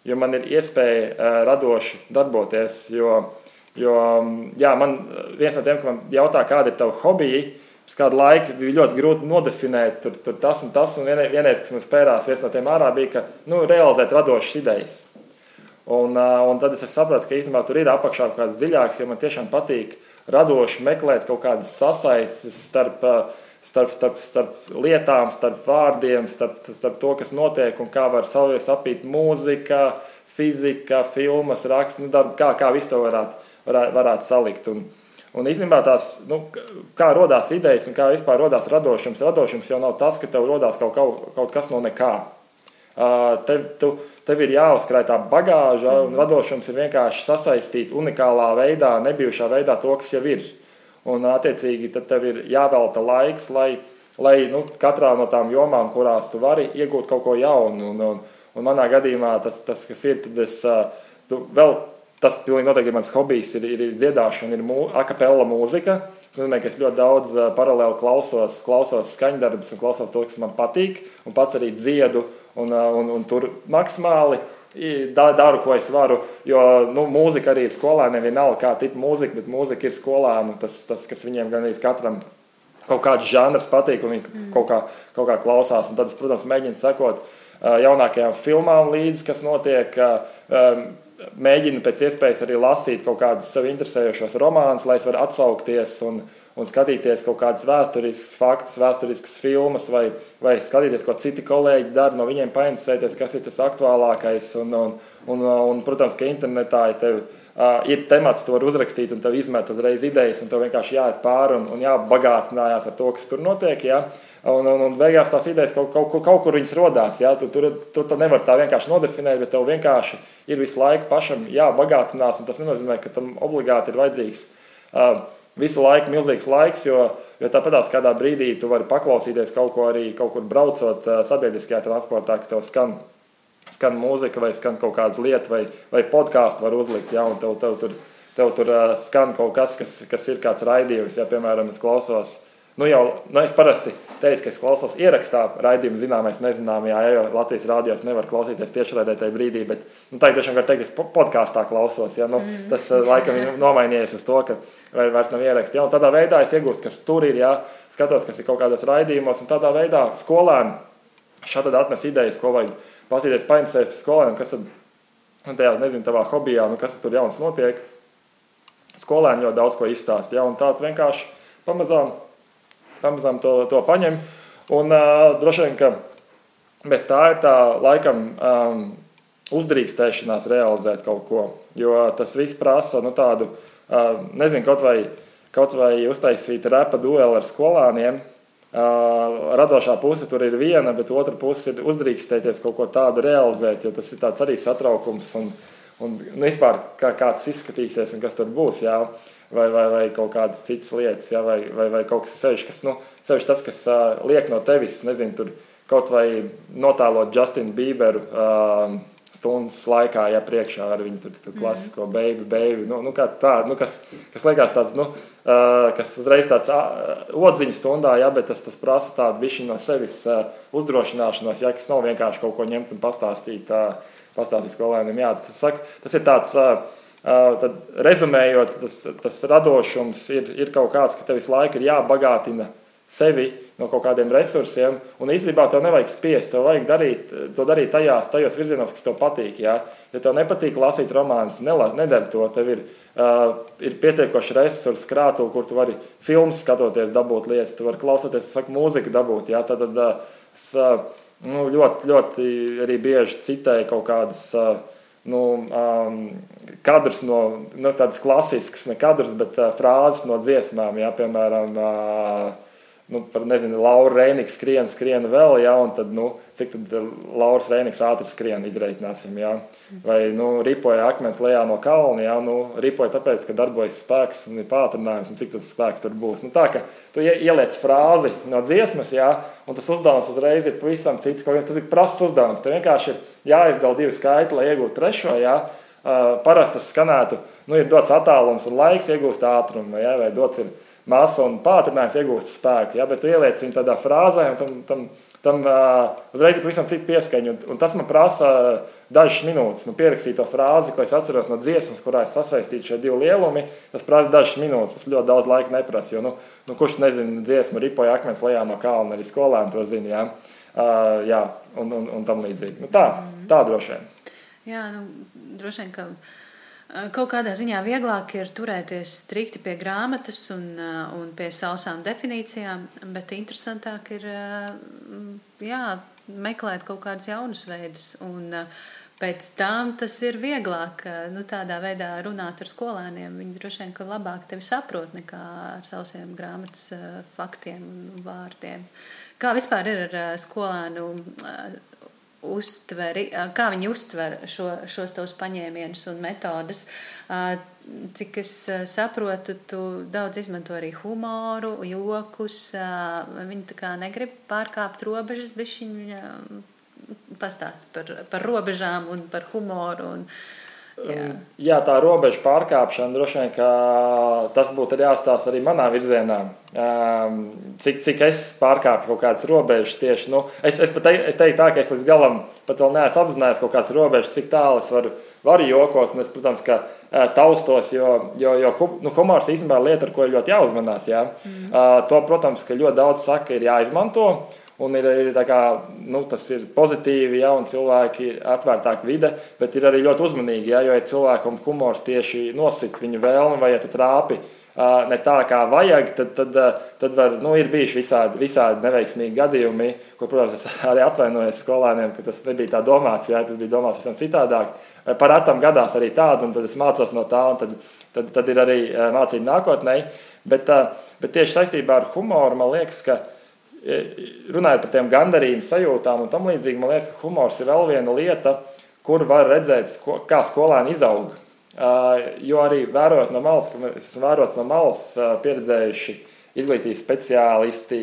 Jo man ir iespēja radoši darboties. Jo, jo jā, man viens no tiem, kas man jautā, kāda ir tava hobija, Uz kādu laiku bija ļoti grūti nodefinēt, tur, tur tas un tas. Un vienreiz, kas man spērās, viens no tiem ārā bija, ka nu, realizēt radošas idejas. Un, un tad es sapratu, ka īstenībā tur ir apakšā kaut kāds dziļāks, jo man tiešām patīk radoši meklēt kaut kādas sasaistes starp, starp, starp, starp lietām, starp vārdiem, starp, starp to, kas notiek un kā var sapīt mūzika, fizika, filmas, raksts, nu, kā, kā visu to varētu, varētu, varētu salikt. Un, Un īstenībā tās, nu, kā radās idejas un kā vispār radās radošums, radošums jau nav tas, ka tev radās kaut, kaut, kaut kas no nekā. Tev, tu, tev ir jāuzkrāj tā bagāža, un radošums ir vienkārši sasaistīt unikālā veidā, nebijušā veidā to, kas jau ir. un attiecīgi tad tev ir jāvelta laiks, lai, lai nu, katrā no tām jomām, kurās tu vari iegūt kaut ko jaunu. Un, un, un manā gadījumā tas, tas kas ir, tad es tu, vēl. Tas pilnīgi noteikti ir mans hobijs, ir, ir dziedāšana, ir mū, akapela mūzika. Tas nozīmē, ka es ļoti daudz paralēli klausos, klausos skaņdarbus un klausos to, kas man patīk, un pats arī dziedu un, un, un tur maksimāli daru, ko es varu. Jo nu, mūzika arī ir skolēniem, vienalga kā tipa mūzika, bet mūzika ir skolēnu tas, tas kas viņiem gan arī katram kaut kāds žanrs patīk, un viņi mm. kaut, kā, kaut kā klausās. Un tad es, protams, mēģinu sekot jaunākajām filmām līdzi, kas notiek. Mēģinu pēc iespējas arī lasīt kaut kādus sev interesējošos romānus, lai es varētu atsaukties un, uh, un skatīties kaut kādas vēsturiskas faktus, vēsturiskas filmas, vai, vai skatīties, ko citi kolēģi dara, no viņiem painteresēties, kas ir tas aktuālākais. Un, un, un, un, protams, ka internetā ja tev, uh, ir temats, to var uzrakstīt, un tev izmet uzreiz idejas, un tev vienkārši jāiet pāri un, un jābagātinājās ar to, kas tur notiek. Ja? Un, un, un beigās tās idejas kaut, kaut, kaut, kaut kur rodās. Ja? Tu, tur, tu to nevar tā vienkārši nodefinēt, bet tev vienkārši ir visu laiku pašam jābagātinās, tas nenozīmē, ka tam obligāti ir vajadzīgs. Uh, visu laiku milzīgs laiks, jo, jo tāpatās kādā brīdī tu vari paklausīties kaut ko arī kaut kur braucot sabiedriskajā transportā, ka tev skan, skan mūzika vai skan kaut kādas lietas vai, vai podkāstu var uzlikt, ja, tev, tev tur, tev tur skan kaut kas, kas, kas ir kāds raidījums, ja, piemēram, es klausos Nu jau, nu es parasti teicu, ka es klausos ierakstā raidījumu zināmais nezināmajā, ja, jo Latvijas rādījos nevar klausīties tiešraidē tajā brīdī, bet nu, tā tiešām var teikt, es podkāstā klausos. Ja, nu, mm. Tas laikam ir nomainījies uz to, ka vairs nav ieraksts. Ja, tādā veidā es iegūstu, kas tur ir, ja, skatos, kas ir kaut kādos raidījumos, un tādā veidā skolēni šādi atnes idejas, ko vajag pasīties, painteresēties par skolēniem, kas tad, nu, tajā, nezinu, tavā hobijā, nu, kas tur jauns notiek. Skolēni ļoti daudz ko izstāst, ja, un tā vienkārši pamazām pamazām to, to paņem. Un uh, droši vien, ka bez tā ir tā laikam um, uzdrīkstēšanās realizēt kaut ko. Jo tas viss prasa nu, tādu, uh, nezinu, kaut vai, kaut vai uztaisīt repa dueli ar skolāniem. Uh, radošā puse tur ir viena, bet otra puse ir uzdrīkstēties kaut ko tādu realizēt, jo tas ir arī satraukums un, un nu, vispār kā, kā tas izskatīsies un kas tur būs. Jā. Uh, vai, vai, vai kaut kādas citas lietas, ja, vai, vai, vai kaut kas sevišķi, kas, nu, sevišķi tas, kas uh, liek no tevis, nezinu, tur kaut vai notēlot Justinu Bieberu uh, stundas laikā, ja priekšā ar viņu tur, tur klasisko mm. baby, baby, nu, nu kā tā, nu, kas, kas liekas tāds, nu, uh, kas uzreiz tāds uh, odziņa stundā, ja, bet tas, tas prasa tādu višķi no sevis uh, uzdrošināšanos, ja, kas nav vienkārši kaut ko ņemt un pastāstīt, uh, pastāstīt skolēniem, jā, tas, saku, tas ir tāds, uh, Tad, rezumējot, tas, tas radošums ir, ir kaut kāds, ka tev visu laiku ir jābagātina sevi no kaut kādiem resursiem. Un īstenībā tev nevajag spiest, tev vajag darīt, to darīt tajās, tajos virzienos, kas tev patīk. Ja, ja tev nepatīk lasīt romānus, nedara to. Tev ir, uh, ir pietiekoši resursi krātu, kur tu vari filmas skatoties, dabūt lietas, tu vari klausoties, saku, mūziku dabūt. Ja, tad, tad, uh, es, uh, nu, ļoti, ļoti arī bieži citēju kaut kādas. Uh, nu, um, kadrs no nu, tādas klasiskas, ne kadrs, bet uh, frāzes no dziesmām. Jā, piemēram, uh, nu, par, nezinu, Laura Reinigs skrien, skrien vēl, jā, un tad, nu, cik tad Lauras Reinigs ātri skrien, izreikināsim, jā. Vai, nu, ripoja akmens lejā no kalna, jā, nu, ripoja tāpēc, ka darbojas spēks un ir pātrinājums, un cik tas spēks tur būs. Nu, tā, ka tu ieliec frāzi no dziesmas, jā, un tas uzdevums uzreiz ir pavisam cits, kaut tas ir prasts uzdevums. Te vienkārši ir jāizdala divi skaitļi, lai iegūtu trešo, jā. Uh, parasti tas skanētu, nu, ir dots attālums un laiks iegūst ātrumu, jā, vai dots ir masa un pātrinājums iegūst spēku. Ja? Bet tu ieliec viņu tādā frāzē, un tam, tam, tam uh, uzreiz ir pavisam cita pieskaņa. Un, un tas man prasa dažas minūtes. Nu, pierakstīt to frāzi, ko es atceros no dziesmas, kurā es sasaistīju šie divi lielumi. Tas prasa dažas minūtes. Tas ļoti daudz laika neprasa. Jo, nu, nu, kurš nezina dziesmu, ripoja akmens lejā no kalna, arī skolēni to zina. Ja? Uh, jā, un, un, un tam līdzīgi. Nu, tā, tā droši vien. Jā, nu, droši vien, ka Kaut kādā ziņā vieglāk ir turēties strikti pie grāmatas un, un pie sausām definīcijām, bet interesantāk ir jā, meklēt kaut kādus jaunus veidus. Un, Pēc tam tas ir vieglāk nu, tādā veidā runāt ar skolēniem. Viņi droši vien labāk tevi saprot nekā ar saviem grāmatas faktiem un vārdiem. Kā vispār ir ar skolēnu uztveri, kā viņi uztver šo, šos tavus paņēmienus un metodas. Cik es saprotu, tu daudz izmanto arī humoru, jokus. Viņi tā kā negrib pārkāpt robežas, bet viņi pastāst par, par robežām un par humoru. Un, Jā. jā, tā robeža pārkāpšana droši vien tas būtu jāstāsta arī manā virzienā. Cik, cik es pārkāpu kaut kādas robežas tieši. Nu, es, es, es teiktu, tā, ka es līdz galam pat vēl neesmu apzinājies kaut kādas robežas, cik tālu es varu, varu jokot. Un es, protams, ka taustos, jo, jo, jo nu, humors īstenībā ir lieta, ar ko ir ļoti jāuzmanās. Jā. Mm. To, protams, ka ļoti daudz saka, ir jāizmanto. Un ir, ir kā, nu, tas ir pozitīvi, ja cilvēki ir atvērtāka vide, bet ir arī ļoti uzmanīgi. Ja, jo, ja cilvēkam humors tieši nosit viņu vēlmi, vai ja tu trāpi ne tā, kā vajag, tad, tad, tad var, nu, ir bijuši visādi, visādi neveiksmīgi gadījumi, kur, protams, es <laughs> arī atvainojos skolēniem, ka tas nebija tā domāts, ja tas bija domāts visam citādāk. Par atam gadās arī tādu, un tad es mācos no tā, un tad, tad, tad ir arī mācība nākotnē. Bet, bet tieši saistībā ar humoru man liekas, ka runājot par tiem gandarījuma sajūtām un tam līdzīgi, man liekas, ka humors ir vēl viena lieta, kur var redzēt, kā skolēni izaug. Jo arī vērojot no malas, ka es esmu vērots no malas, pieredzējuši izglītības speciālisti,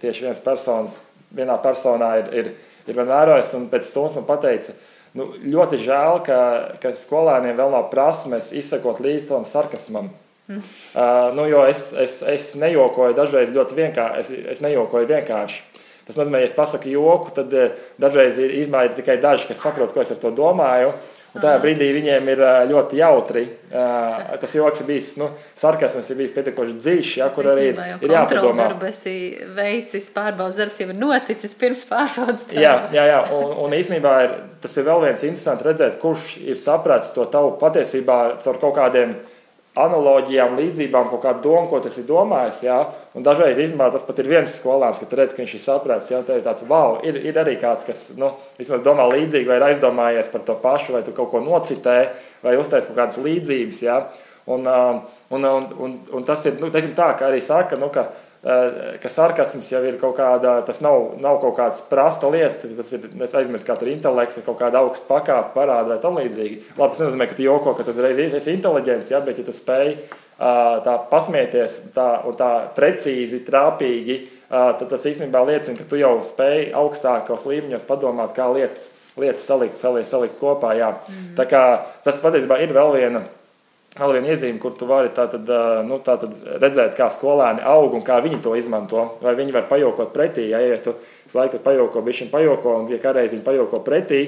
tieši viens personas, vienā personā ir, ir, ir man vērojis un pēc stundas man pateica, nu, ļoti žēl, ka, ka skolēniem vēl nav prasmes izsekot līdz tam sarkasmam. Mm. <laughs> Uh, nu, jo es, es, es nejokoju dažreiz ļoti vienkārši. Es, es nejokoju vienkārši. Tas nozīmē, ja es pasaku joku, tad uh, dažreiz ir, ir tikai daži, kas saprot, ko es ar to domāju. Un tajā brīdī viņiem ir uh, ļoti jautri. Uh, tas joks ir bijis, nu, sarkasms ir bijis pietiekoši dziļš, ja, kur arī ir, ir jāpadomā. Darbu esi veicis, pārbaudas darbs jau ir noticis pirms pārbaudas darba. Jā, jā, jā. Un, un īsnībā ir, tas ir vēl viens interesants redzēt, kurš ir sapratis to tavu patiesībā caur kaut kādiem analoģijām, līdzībām, kaut kādu domu, ko tas ir domājis. Jā. Un dažreiz īstenībā tas pat ir viens skolāns, kad redz, ka viņš ir sapratis. Jā, tā ir tāds, wow, ir, ir arī kāds, kas nu, vismaz domā līdzīgi, vai ir aizdomājies par to pašu, vai tu kaut ko nocitē, vai uztais kaut kādas līdzības. Jā. Un, un, un, un, un tas ir, nu, tā, ka arī saka, nu, ka ka sarkasms jau ir kaut kāda, tas nav, nav kaut kāds prasta lieta, tas ir, es aizmirsu, kā tur intelekts, kaut kāda augsta pakāpe parāda vai tam līdzīgi. Labi, tas nenozīmē, ka tu joko, ka tu uzreiz esi inteliģents, ja, bet ja tu spēj tā pasmieties tā, un tā precīzi, trāpīgi, tad tas īstenībā liecina, ka tu jau spēj augstākos līmeņos padomāt, kā lietas, lietas salikt, salikt, salikt kopā. Jā. Mm. Tā kā tas patiesībā ir vēl viena Vēl viena iezīme, kur tu vari tātad, nu, tātad redzēt, kā skolēni aug un kā viņi to izmanto. Vai viņi var pajokot pretī, ja, ja tu laiku pajoko, šim pajoko, un ja kādreiz viņi pajoko pretī,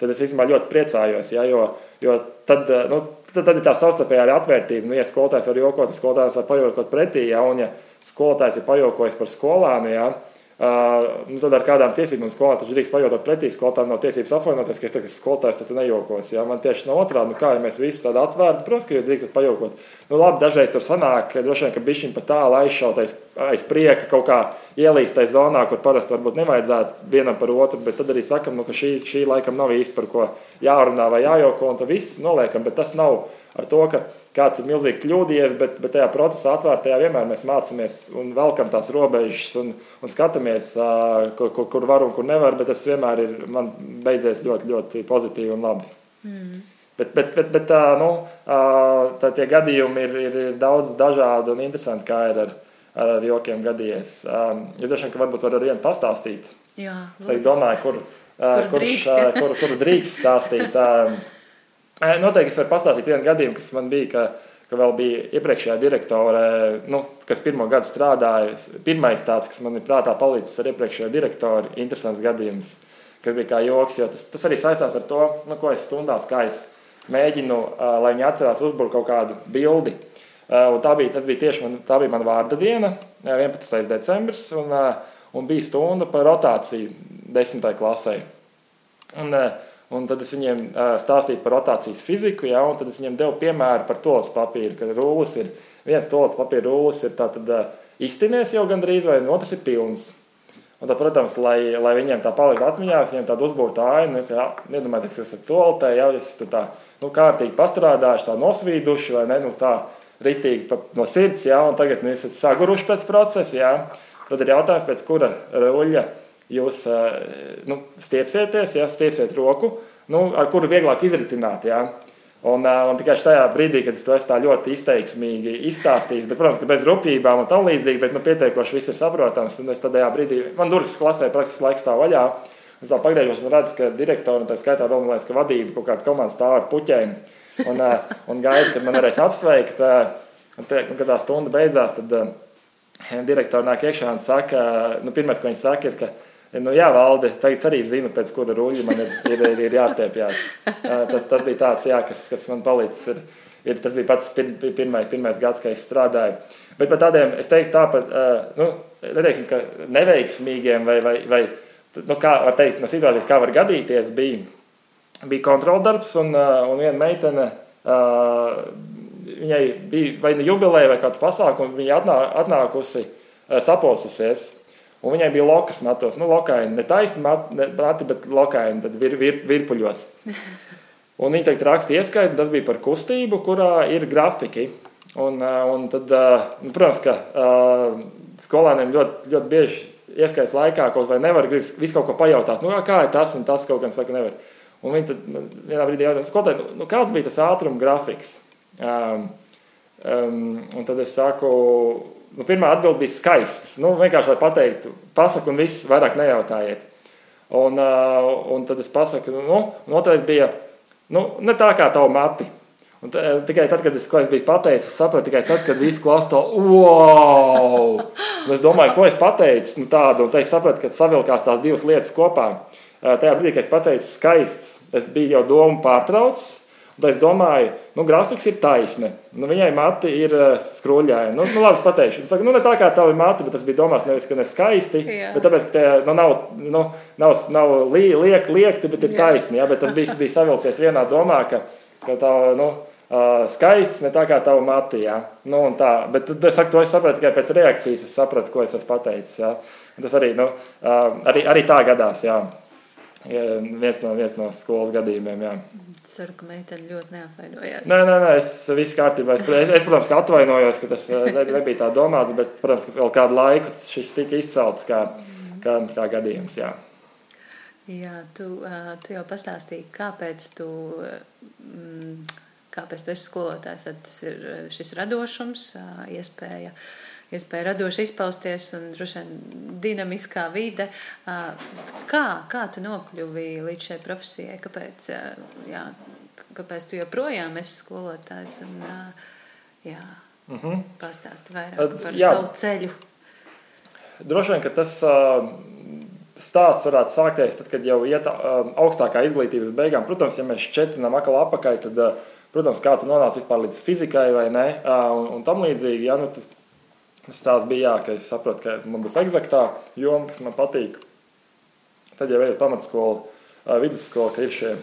tad es īstenībā ļoti priecājos. Ja, jo, jo tad, nu, tad, tad ir tā savstarpējā atvērtība. Nu, ja skolotājs var jokot, tad skolotājs var pajokot pretī, ja, un ja skolotājs ir pajokojis par skolānu, ja, Uh, nu, tad ar kādām tiesībām skolā taču drīkst pajautāt pretī skolotājiem, nav tiesības apvainoties, ka es tagad skolotājs, tad nejokos. Ja? Man tieši no otrādi, nu, kā ja mēs visi tādi atvērti, protams, ka jūs drīkstat pajokot. Nu, labi, dažreiz tur sanāk, droši vien, ka bišķiņ pa tālu aizšautais aiz prieka kaut kā ielīstais zonā, kur parasti varbūt nevajadzētu vienam par otru, bet tad arī sakam, nu, ka šī, šī laikam nav īsti par ko jārunā vai jājoko, un tad viss noliekam, bet tas nav ar to, ka kāds ir milzīgi kļūdījies, bet, bet tajā procesā atvērtajā vienmēr mēs mācāmies un velkam tās robežas un, un skatāmies, kur, kur, kur var un kur nevar, bet tas vienmēr ir man beidzies ļoti, ļoti pozitīvi un labi. Mm. Bet, bet, bet, bet tā, nu, tā tie gadījumi ir, ir, ir daudz dažādi un interesanti, kā ir ar, ar, ar jokiem gadījies. Es vien, ka varbūt var ar vienu pastāstīt. Jā, es domāju, kur, kur, kurš, drīkst, kur, kur drīkst stāstīt. Noteikti es varu pastāstīt vienu gadījumu, kas man bija, ka, ka vēl bija iepriekšējā direktore, nu, kas pirmo gadu strādāja. Pirmais tāds, kas man ir prātā palicis ar iepriekšējo direktoru, interesants gadījums, kas bija kā joks, jo tas, tas arī saistās ar to, nu, ko es stundās, kā es mēģinu, uh, lai viņi atcerās uzbūvēt kaut kādu bildi. Uh, tā bija, tas bija tieši man, tā bija mana vārda diena, 11. decembris, un, un bija stunda par rotāciju 10. klasē. Un, uh, Un tad es viņiem stāstīju par rotācijas fiziku, ja, un tad es viņiem devu piemēru par tolas papīru, ka rūlis ir viens tolas papīra rūlis, ir tātad iztinies jau gandrīz, vai otrs ir pilns. Un tad, protams, lai, lai viņiem tā paliek atmiņā, viņiem tāda uzbūvēta aina, ka iedomājieties, ka jūs esat toaletē, jau esat tā nu, kārtīgi pastrādājuši, tā nosvīduši, vai ne, nu, tā ritīgi no sirds, jā, un tagad nu, esat saguruši pēc procesa, jā. Tad ir jautājums, pēc kura ruļļa jūs nu, stiepsieties, ja stiepsiet roku, nu, ar kuru vieglāk izritināt. Ja. Un, un tikai tajā brīdī, kad es to esmu ļoti izteiksmīgi izstāstījis, bet, protams, bez rupjībām un tam līdzīgi, bet nu, pietiekoši viss ir saprotams. Un es tajā brīdī, man durvis klasē praktiski laiks stāv vaļā. Es tā pagriežos un redzu, ka direktori, un tā skaitā liekas, ka vadība kaut kāda komanda stāv ar puķiem un, un gaida, kad man varēs apsveikt. Un te, kad tā stunda beidzās, tad direktori nāk iekšā un saka, nu, pirmais, ko viņi saka, ir, ka, nu, jā, valde, tagad arī zinu, pēc kura ruļļa man ir, ir, ir, ir jāstiepjas. Tas, tas bija tāds, jā, kas, kas man palīdzis. Ir, ir, tas bija pats pir, pirmais, pirmais gads, kad es strādāju. Bet par tādiem, es teiktu, tāpat, nu, neteiksim, ka neveiksmīgiem vai, vai, vai nu, kā var teikt, no situācijas, kā var gadīties, bija, bija kontroldarbs un, un viena meitene. Viņai bija vai nu jubileja, vai kāds pasākums, viņa atnā, atnākusi sapulsusies. Un viņai bija lokas matos, nu, lokaini, ne taisni mati, bet lokaini, tad vir, vir, virpuļos. <laughs> Un viņa teikt raksta ieskaitu, tas bija par kustību, kurā ir grafiki. Un, un tad, nu, protams, ka skolēniem ļoti, ļoti bieži ieskaits laikā kaut vai nevar visu kaut ko pajautāt, nu, kā ir tas un tas kaut gan saka nevar. Un viņi tad vienā brīdī jautā, skolotāji, nu, kāds bija tas ātruma grafiks? Um, um, un tad es saku, nu, pirmā atbilde bija skaists. Nu, vienkārši, lai pateiktu, pasaku un viss, vairāk nejautājiet. Un, uh, un tad es pasaku, nu, un otrais bija, nu, ne tā kā tavu mati. Un t, tikai tad, kad es, es biju pateicis, es sapratu tikai tad, kad viss klausa to wow! Un es domāju, ko es pateicu nu, tādu, un tad es sapratu, ka savilkās tās divas lietas kopā. Tajā brīdī, kad es pateicu skaists, es biju jau domu pārtraucis, Tad es domāju, nu, grafiks ir taisne. Nu, viņai mati ir uh, skruļāja. Nu, nu, labi, es pateikšu. Viņa saka, nu, ne tā kā tava mati, bet tas bija domāts nevis, ka ne skaisti, Jā. bet tāpēc, ka tie nu, nav, nu, nav, nav li, liek, liekti, bet ir Jā. taisni. Ja? Bet tas bija, bija savilcies vienā domā, ka, ka tā, nu, uh, skaists, ne tā kā tava mati. Ja? Nu, tā. Bet es saku, to es sapratu tikai pēc reakcijas, es sapratu, ko es esmu pateicis. Ja? Tas arī, nu, uh, arī, arī tā gadās. Jā. Viens no, viens no skolas gadījumiem. Jā. Ceru, ka meitene ļoti neapvainojās. Nē, nē, nē es viss kārtībā. Es, es, es protams, atvainojos, ka tas eh, ne, nebija tā domāts, bet, protams, ka vēl kādu laiku šis tika izcelts kā, kā, kā gadījums. Jā. Jā, tu, eh, tu jau pastāstīji, kāpēc tu, mm, kāpēc tu esi skolotājs. Tad tas ir eh, šis radošums, iespēja uh, iespēja radoši izpausties un droši vien dinamiskā vide. Kā, kā tu nokļuvi līdz šai profesijai? Kāpēc, jā, kāpēc tu joprojām esi skolotājs? Un, jā, mm -hmm. Pastāsti vairāk par jā. savu ceļu. Droši vien, ka tas stāsts varētu sākties tad, kad jau iet augstākā izglītības beigām. Protams, ja mēs šķetinām atkal apakaļ, tad, protams, kā tu nonāc vispār līdz fizikai vai ne, un, un tam līdzīgi. Ja, nu, Tas tās bija jā, ka es sapratu, ka man būs eksaktā joma, kas man patīk. Tad jau ejot pamatskolu, vidusskolu, ka ir šie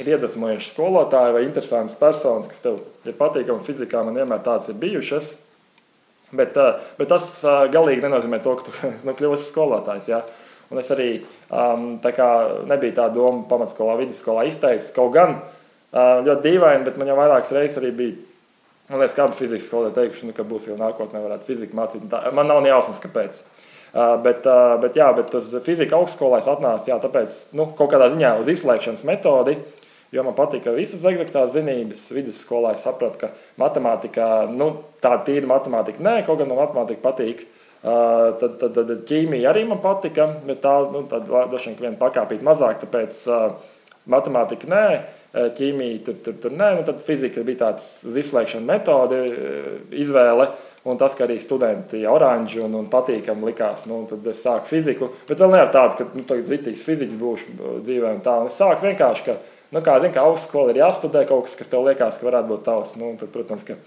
ir iedvesmojuši skolotāji vai interesantas personas, kas tev ir patīkami fizikā, man vienmēr tāds ir bijušas. Bet, bet tas galīgi nenozīmē to, ka tu <laughs> nu, kļūsi skolotājs. Ja? Un es arī um, tā kā nebija tā doma pamatskolā, vidusskolā izteikt. Kaut gan ļoti dīvaini, bet man jau vairākas reizes arī bija Man liekas, ka abi fizikas skolotāji teikuši, nu, ka būs jau nākotnē, varētu fiziku mācīt. Tā, man nav jausmas, kāpēc. Uh, bet, uh, bet, jā, bet uz fizika augstskolā es atnācu jā, tāpēc, nu, kaut kādā ziņā uz izslēgšanas metodi, jo man patika visas eksaktās zinības. Vidusskolā es sapratu, ka matemātikā, nu, tā tīra matemātika, nē, kaut gan no matemātika patīk. Uh, tad, tad, tad ķīmija arī man patika, bet tā, nu, tad droši vien viena pakāpīt mazāk, tāpēc uh, matemātika nē. Eh, ķīmija, tur, tur, tur nē, nu tad fizika bija tāds izslēgšana metode, eh, izvēle. Un tas, ka arī studenti oranži un, un patīkami likās, nu, tad es sāku fiziku. Bet vēl ne ar tādu, ka nu, tagad rītīgs fizikas būšu eh, dzīvē un tā. Un es sāku vienkārši, ka, nu, kā zinu, ka augstskola ir jāstudē kaut kas, kas tev liekas, ka varētu būt tavs. Nu, tad, protams, ka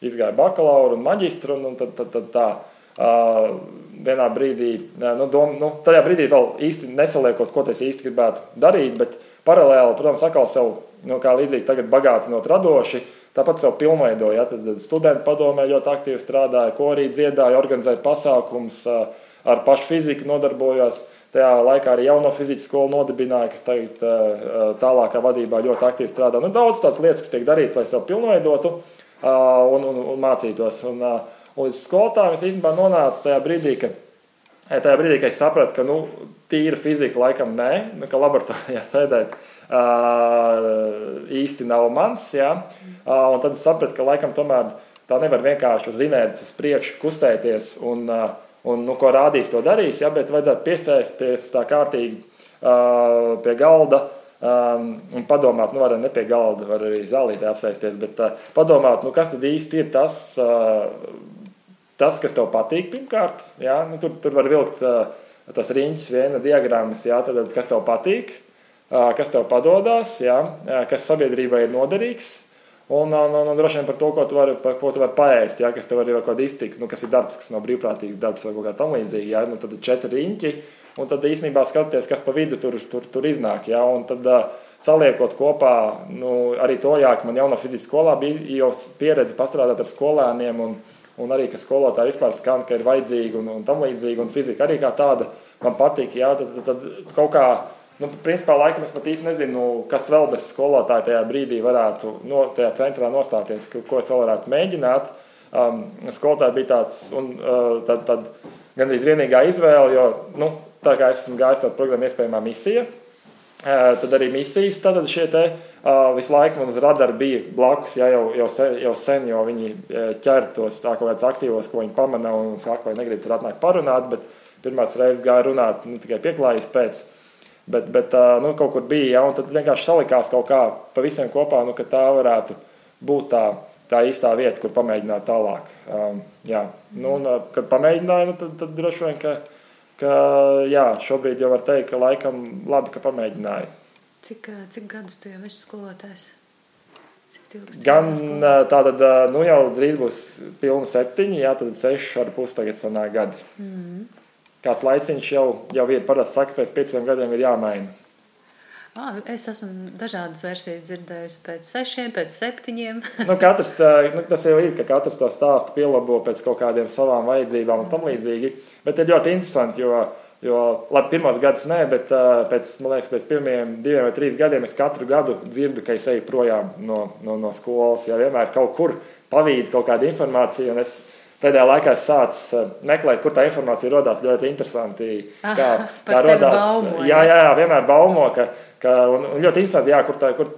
izgāja bakalauru un maģistru un, un tad, tad, tad tā. Uh, vienā brīdī, nu, dom, nu, tajā brīdī vēl īsti nesaliekot, ko es īsti gribētu darīt, bet paralēli, protams, atkal sev nu, kā līdzīgi tagad bagātinot radoši, tāpat sev pilnveidoja. Ja, studenti padomē ļoti aktīvi strādāja, ko arī dziedāja, organizēja pasākums, ar pašu fiziku nodarbojās. Tajā laikā arī jauno fizikas skolu nodibināja, kas tagad tālākā vadībā ļoti aktīvi strādā. Nu, daudz tādas lietas, kas tiek darītas, lai sev pilnveidotu un, un, un mācītos. Un, un līdz skolotājiem es īstenībā nonācu tajā brīdī, ka tajā brīdī, kad es sapratu, ka nu, tīra fizika laikam nē, nu, ka laboratorijā <laughs> sēdēt īsti nav mans. Ja? Uh, tad es sapratu, ka laikam tomēr tā nevar vienkārši uz inerces priekšu kustēties un, un nu, ko rādīs, to darīs, ja? bet vajadzētu piesaisties tā kārtīgi pie galda. Um, un padomāt, nu, arī ne pie galda, var arī zālītē apsēsties, bet uh, padomāt, nu, kas tad īsti ir tas, uh, tas kas tev patīk pirmkārt. Ja? Nu, tur, tur var vilkt uh, tas riņķis, viena diagrammas, ja? tad, kas tev patīk. Uh, kas tev padodas, jā, kas sabiedrībai ir noderīgs. Un, un, un, un droši vien par to, ko tu vari, par, ko tu vari paēst, ja, kas tev arī ir kaut kāda iztika, nu, kas ir darbs, kas nav brīvprātīgs darbs vai kaut kā tam līdzīga. Ja, nu, tad ir četri riņķi, un tad īstenībā skaties, kas pa vidu tur, tur, tur iznāk. Ja, un tad uh, saliekot kopā, nu, arī to, jā, ka man jau no fizikas skolā bija jau pieredze pastrādāt ar skolēniem, un, un arī, ka skolotāji vispār skan, ka ir vajadzīgi un, un tam līdzīgi, un fizika arī kā tāda man patīk, jā, tad, tad, tad kaut kā Nu, principā, laikam es pat īsti nezinu, kas vēl bez skolotāja tajā brīdī varētu no, tajā centrā nostāties, ko es vēl varētu mēģināt. Um, skolotāja bija tāds, un uh, tad, tad gandrīz vienīgā izvēle, jo, nu, tā kā es esmu gājis tādu programmu iespējamā misija, uh, tad arī misijas, tad šie te uh, visu laiku man uz radara bija blakus, ja, jau, jau, se, jau sen, jo viņi uh, ķer tos tā kaut kādus aktīvos, ko viņi pamana un saka, vai negrib tur atnākt parunāt, bet pirmās reizes gāja runāt nu, tikai pieklājības pēc. Bet, bet nu, kaut kur bija, ja, un tad vienkārši salikās kaut kā pa visiem kopā, nu, ka tā varētu būt tā, tā īstā vieta, kur pamēģināt tālāk. Um, jā. nu, un, kad pamēģināju, nu, tad, tad droši vien, ka, ka jā, šobrīd jau var teikt, ka laikam labi, ka pamēģināju. Cik, cik gadus tu jau esi skolotājs? Gan tātad, nu jau drīz būs pilna septiņi, jā, tad seši ar pus tagad sanāk gadi. Mm kāds laiciņš jau, jau ir parasti saka, pēc pieciem gadiem ir jāmaina. Ah, es esmu dažādas versijas dzirdējusi pēc sešiem, pēc septiņiem. <laughs> nu, katrs, nu, tas jau ir, ka katrs to stāstu pielabo pēc kaut kādiem savām vajadzībām un tam līdzīgi. Bet ir ļoti interesanti, jo, jo labi, pirmos gadus nē, bet pēc, man liekas, pēc pirmiem diviem vai trīs gadiem es katru gadu dzirdu, ka es eju projām no, no, no skolas. Ja vienmēr kaut kur pavīd kaut kāda informācija, un es Pēdējā laikā es sācu eh, meklēt, kur tā informācija radās. Ļoti interesanti. Ah, kā, kā radās. Baumo, jā, jā, jā, vienmēr baumo, ka, ka un, un ļoti interesanti, jā, kur tā, kur,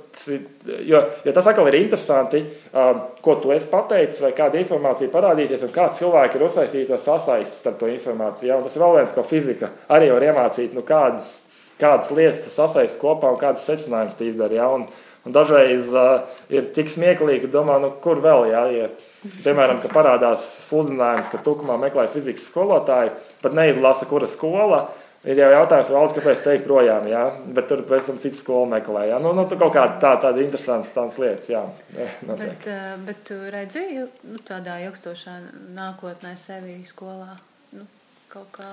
jo, jo tas atkal ir interesanti, um, ko tu esi pateicis, vai kāda informācija parādīsies, un kā cilvēki ir uzsaistīti to sasaistes ar to informāciju. Jā, un tas ir vēl viens, ko fizika arī var iemācīt, nu, kādas, kādas lietas sasaist kopā un kādas secinājumus izdara. Jā, un, Un dažreiz uh, ir tik smieklīgi, ka domā, nu, kur vēl, jā, ja, piemēram, ka parādās sludinājums, ka tukumā meklē fizikas skolotāju, pat neizlasa, kura skola. Ir jau jautājums, valsts, kāpēc teikt projām, jā, bet tur pēc tam citu skolu meklē. Jā. Nu, nu, tu kaut kāda tā, tāda interesantas tādas lietas, jā. Bet, bet tu redzi nu, tādā ilgstošā nākotnē sevi skolā? Nu, kaut kā,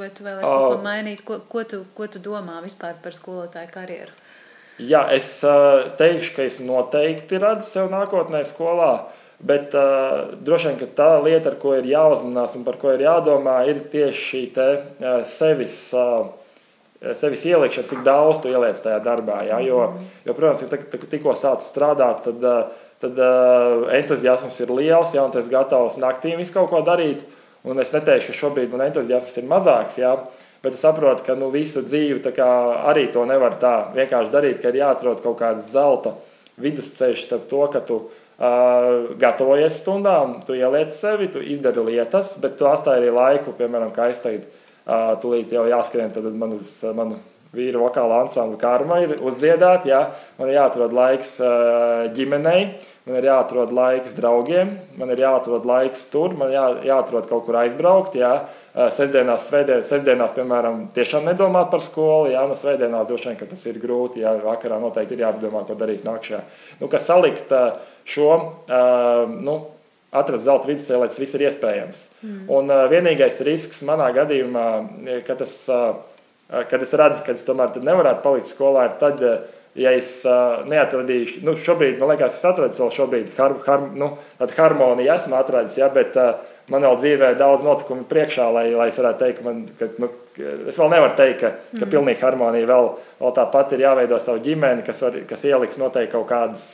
vai tu vēlēsi oh. kaut ko mainīt? Ko, ko, tu, ko tu domā vispār par skolotāju karjeru? Jā, es uh, teikšu, ka es noteikti redzu sev nākotnē skolā. Bet uh, droši vien tā lieta, ar ko ir jāuzmanās un par ko ir jādomā, ir tieši šī te, uh, sevis, uh, sevis ielikšana, cik daudz tu ieliec tajā darbā. Ja? Jo, jo, protams, ja tikko sāc strādāt, tad, uh, tad uh, entuziasms ir liels, ja tu esi gatavs naktīm visu kaut ko darīt. Un es neteikšu, ka šobrīd man entuziasms ir mazāks. Ja? Bet es saprotu, ka nu, visu dzīvi arī to nevar tā vienkārši darīt, ka ir jāatrod kaut kāds zelta vidusceļš starp to, ka tu uh, gatavojies stundām, tu ieliec sevi, tu izdari lietas, bet tu atstāji arī laiku, piemēram, kā es teicu, uh, tūlīt jau jāskrien man uz manu vīru vokāla ansambla karma ir uzdziedāt, jā, man ir jāatrod laiks uh, ģimenei, man ir jāatrod laiks draugiem, man ir jāatrod laiks tur, man jā, jāatrod kaut kur aizbraukt, jā, Sestdienās, svētdien, sestdienās, piemēram, tiešām nedomāt par skolu. Jā, no svētdienās droši vien, ka tas ir grūti. Jā, vakarā noteikti ir jāpadomā, ko darīs nākamajā. Nu, kas salikt šo, nu, atrast zelta vidusceļu, lai tas viss ir iespējams. Mm. Un vienīgais risks manā gadījumā, kad, tas, kad es redzu, ka es tomēr nevarētu palikt skolā, ir tad, ja es uh, neatradīšu, nu, šobrīd, man liekas, es atradu savu šobrīd har, har, nu, harmoniju, esmu atradis, ja, bet man vēl dzīvē ir daudz notikumu priekšā, lai, lai es varētu teikt, man, ka nu, es vēl nevaru teikt, ka, ka mm. pilnīgi harmonija vēl, vēl tāpat ir jāveido savu ģimeni, kas, var, kas ieliks noteikti kaut kādas,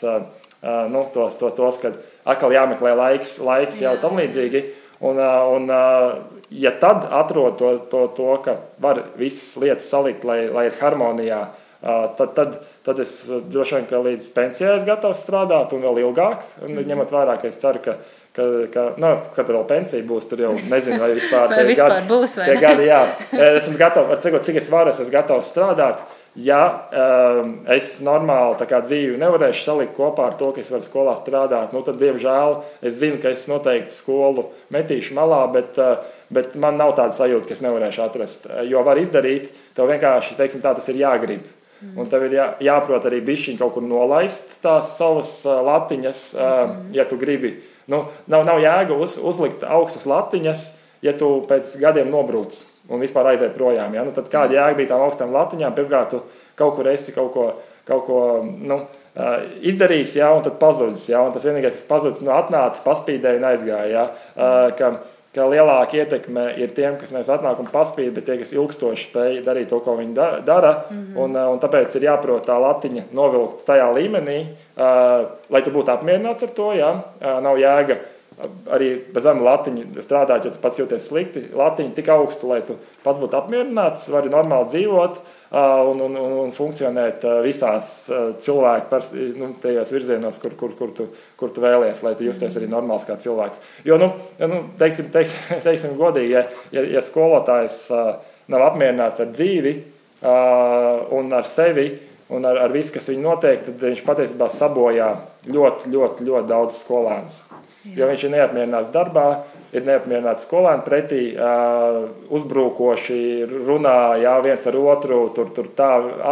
nu, tos, tos, tos, kad atkal jāmeklē laiks, laiks Jā. jau tam līdzīgi. Un, un, ja tad atrod to, to, to, ka var visas lietas salikt, lai, lai ir harmonijā, tad, tad, tad es droši vien līdz pensijai esmu gatavs strādāt un vēl ilgāk. Un, mm -hmm. Ņemot vērā, ka es ceru, ka, ka, ka nu, kad vēl pensija būs, tur jau nezinu, vai <laughs> vispār, vai vispār gads, būs. Vai gadi, jā, esmu gatavs, cik es varu, esmu gatavs strādāt. Ja um, es normāli dzīvi nevarēšu salikt kopā ar to, ka es varu skolā strādāt, nu, tad, diemžēl, es zinu, ka es noteikti skolu metīšu malā, bet, uh, bet man nav tāda sajūta, ka es nevarēšu atrast. Jo var izdarīt, tev vienkārši teiksim, tā, tas ir jāgrib. Mm. Un tev ir jā, jāprot arī bišķiņi kaut kur nolaist tās savas uh, latiņas, uh, mm. ja tu gribi. Nu, nav, nav jēga uz, uzlikt augstas latiņas, ja tu pēc gadiem nobrūc un vispār aiziet projām. Ja? Nu, tad kāda jēga bija tām augstām latiņām? Pirmkārt, tu kaut kur esi kaut ko, kaut ko nu, izdarījis, ja? un tad pazudis. Ja? Un tas vienīgais, kas pazudis, nu, atnācis, paspīdēja un aizgāja. Ja? Ka, ka lielāka ietekme ir tiem, kas nevis atnāk un paspīd, bet tie, kas ilgstoši spēj darīt to, ko viņi dara. Mm -hmm. un, un tāpēc ir jāprot tā latiņa novilkt tajā līmenī, lai tu būtu apmierināts ar to. Ja? Nav jēga arī zema latiņa strādāt, jo tu pats jūties slikti. Latiņa tik augstu, lai tu pats būtu apmierināts, vari normāli dzīvot un, un, un, un funkcionēt visās cilvēku nu, tajos virzienos, kur, kur, kur, tu, kur tu vēlies, lai tu justies arī normāls kā cilvēks. Jo, nu, nu teiksim, teiksim, <laughs> teiksim godīgi, ja, ja, ja skolotājs nav apmierināts ar dzīvi un ar sevi, un ar, ar visu, kas viņu notiek, tad viņš patiesībā sabojā ļoti, ļoti, ļoti daudz skolēnus. Jo viņš ir neapmierināts darbā, ir neapmierināts skolēniem pretī, uh, uzbrukoši runā jā, viens ar otru, tur, tur tā,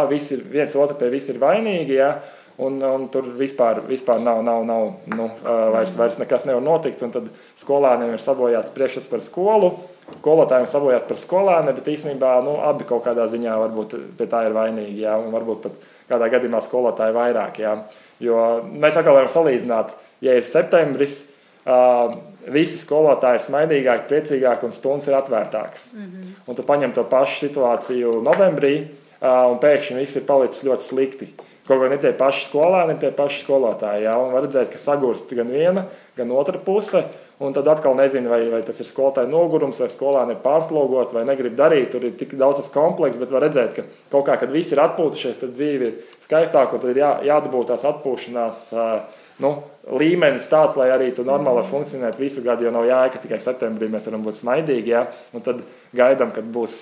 visi, viens otru pie visi ir vainīgi. Jā, Un, un tur vispār, vispār nav, nav, nav nu, vairs, vairs nekas nevar notikt. Tad skolēniem ir sabojāts priekšstats par skolu, skolotājiem sabojāts par skolēniem, bet īstenībā nu, abi kaut kādā ziņā varbūt pie tā ir vainīgi. Jā, un varbūt pat kādā gadījumā skolotāji vairāk. Jā. Jo mēs atkal varam salīdzināt, ja ir septembris, Uh, visi skolotāji ir smaidīgāki, priecīgāki un stundas ir atvērtākas. Mm -hmm. Un tu paņem to pašu situāciju novembrī, un pēkšņi viss ir palicis ļoti slikti. Kaut gan ne tie paši skolēni, ne tie paši skolotāji. Jā, un var redzēt, ka sagūst gan viena, gan otra puse. Un tad atkal nezinu, vai, vai tas ir skolotāja nogurums, vai skolēni ir pārslogoti, vai negrib darīt. Tur ir tik daudz tas komplekss, bet var redzēt, ka kaut kā, kad viss ir atpūtušies, tad dzīve ir skaistāka un tad ir jā, jādabū tās atpūšanās. Uh, nu, līmenis tāds, lai arī tu normāli funkcionētu visu gadu, jo nav ka tikai septembrī mēs varam būt smaidīgi. Ja? Un tad gaidām, kad būs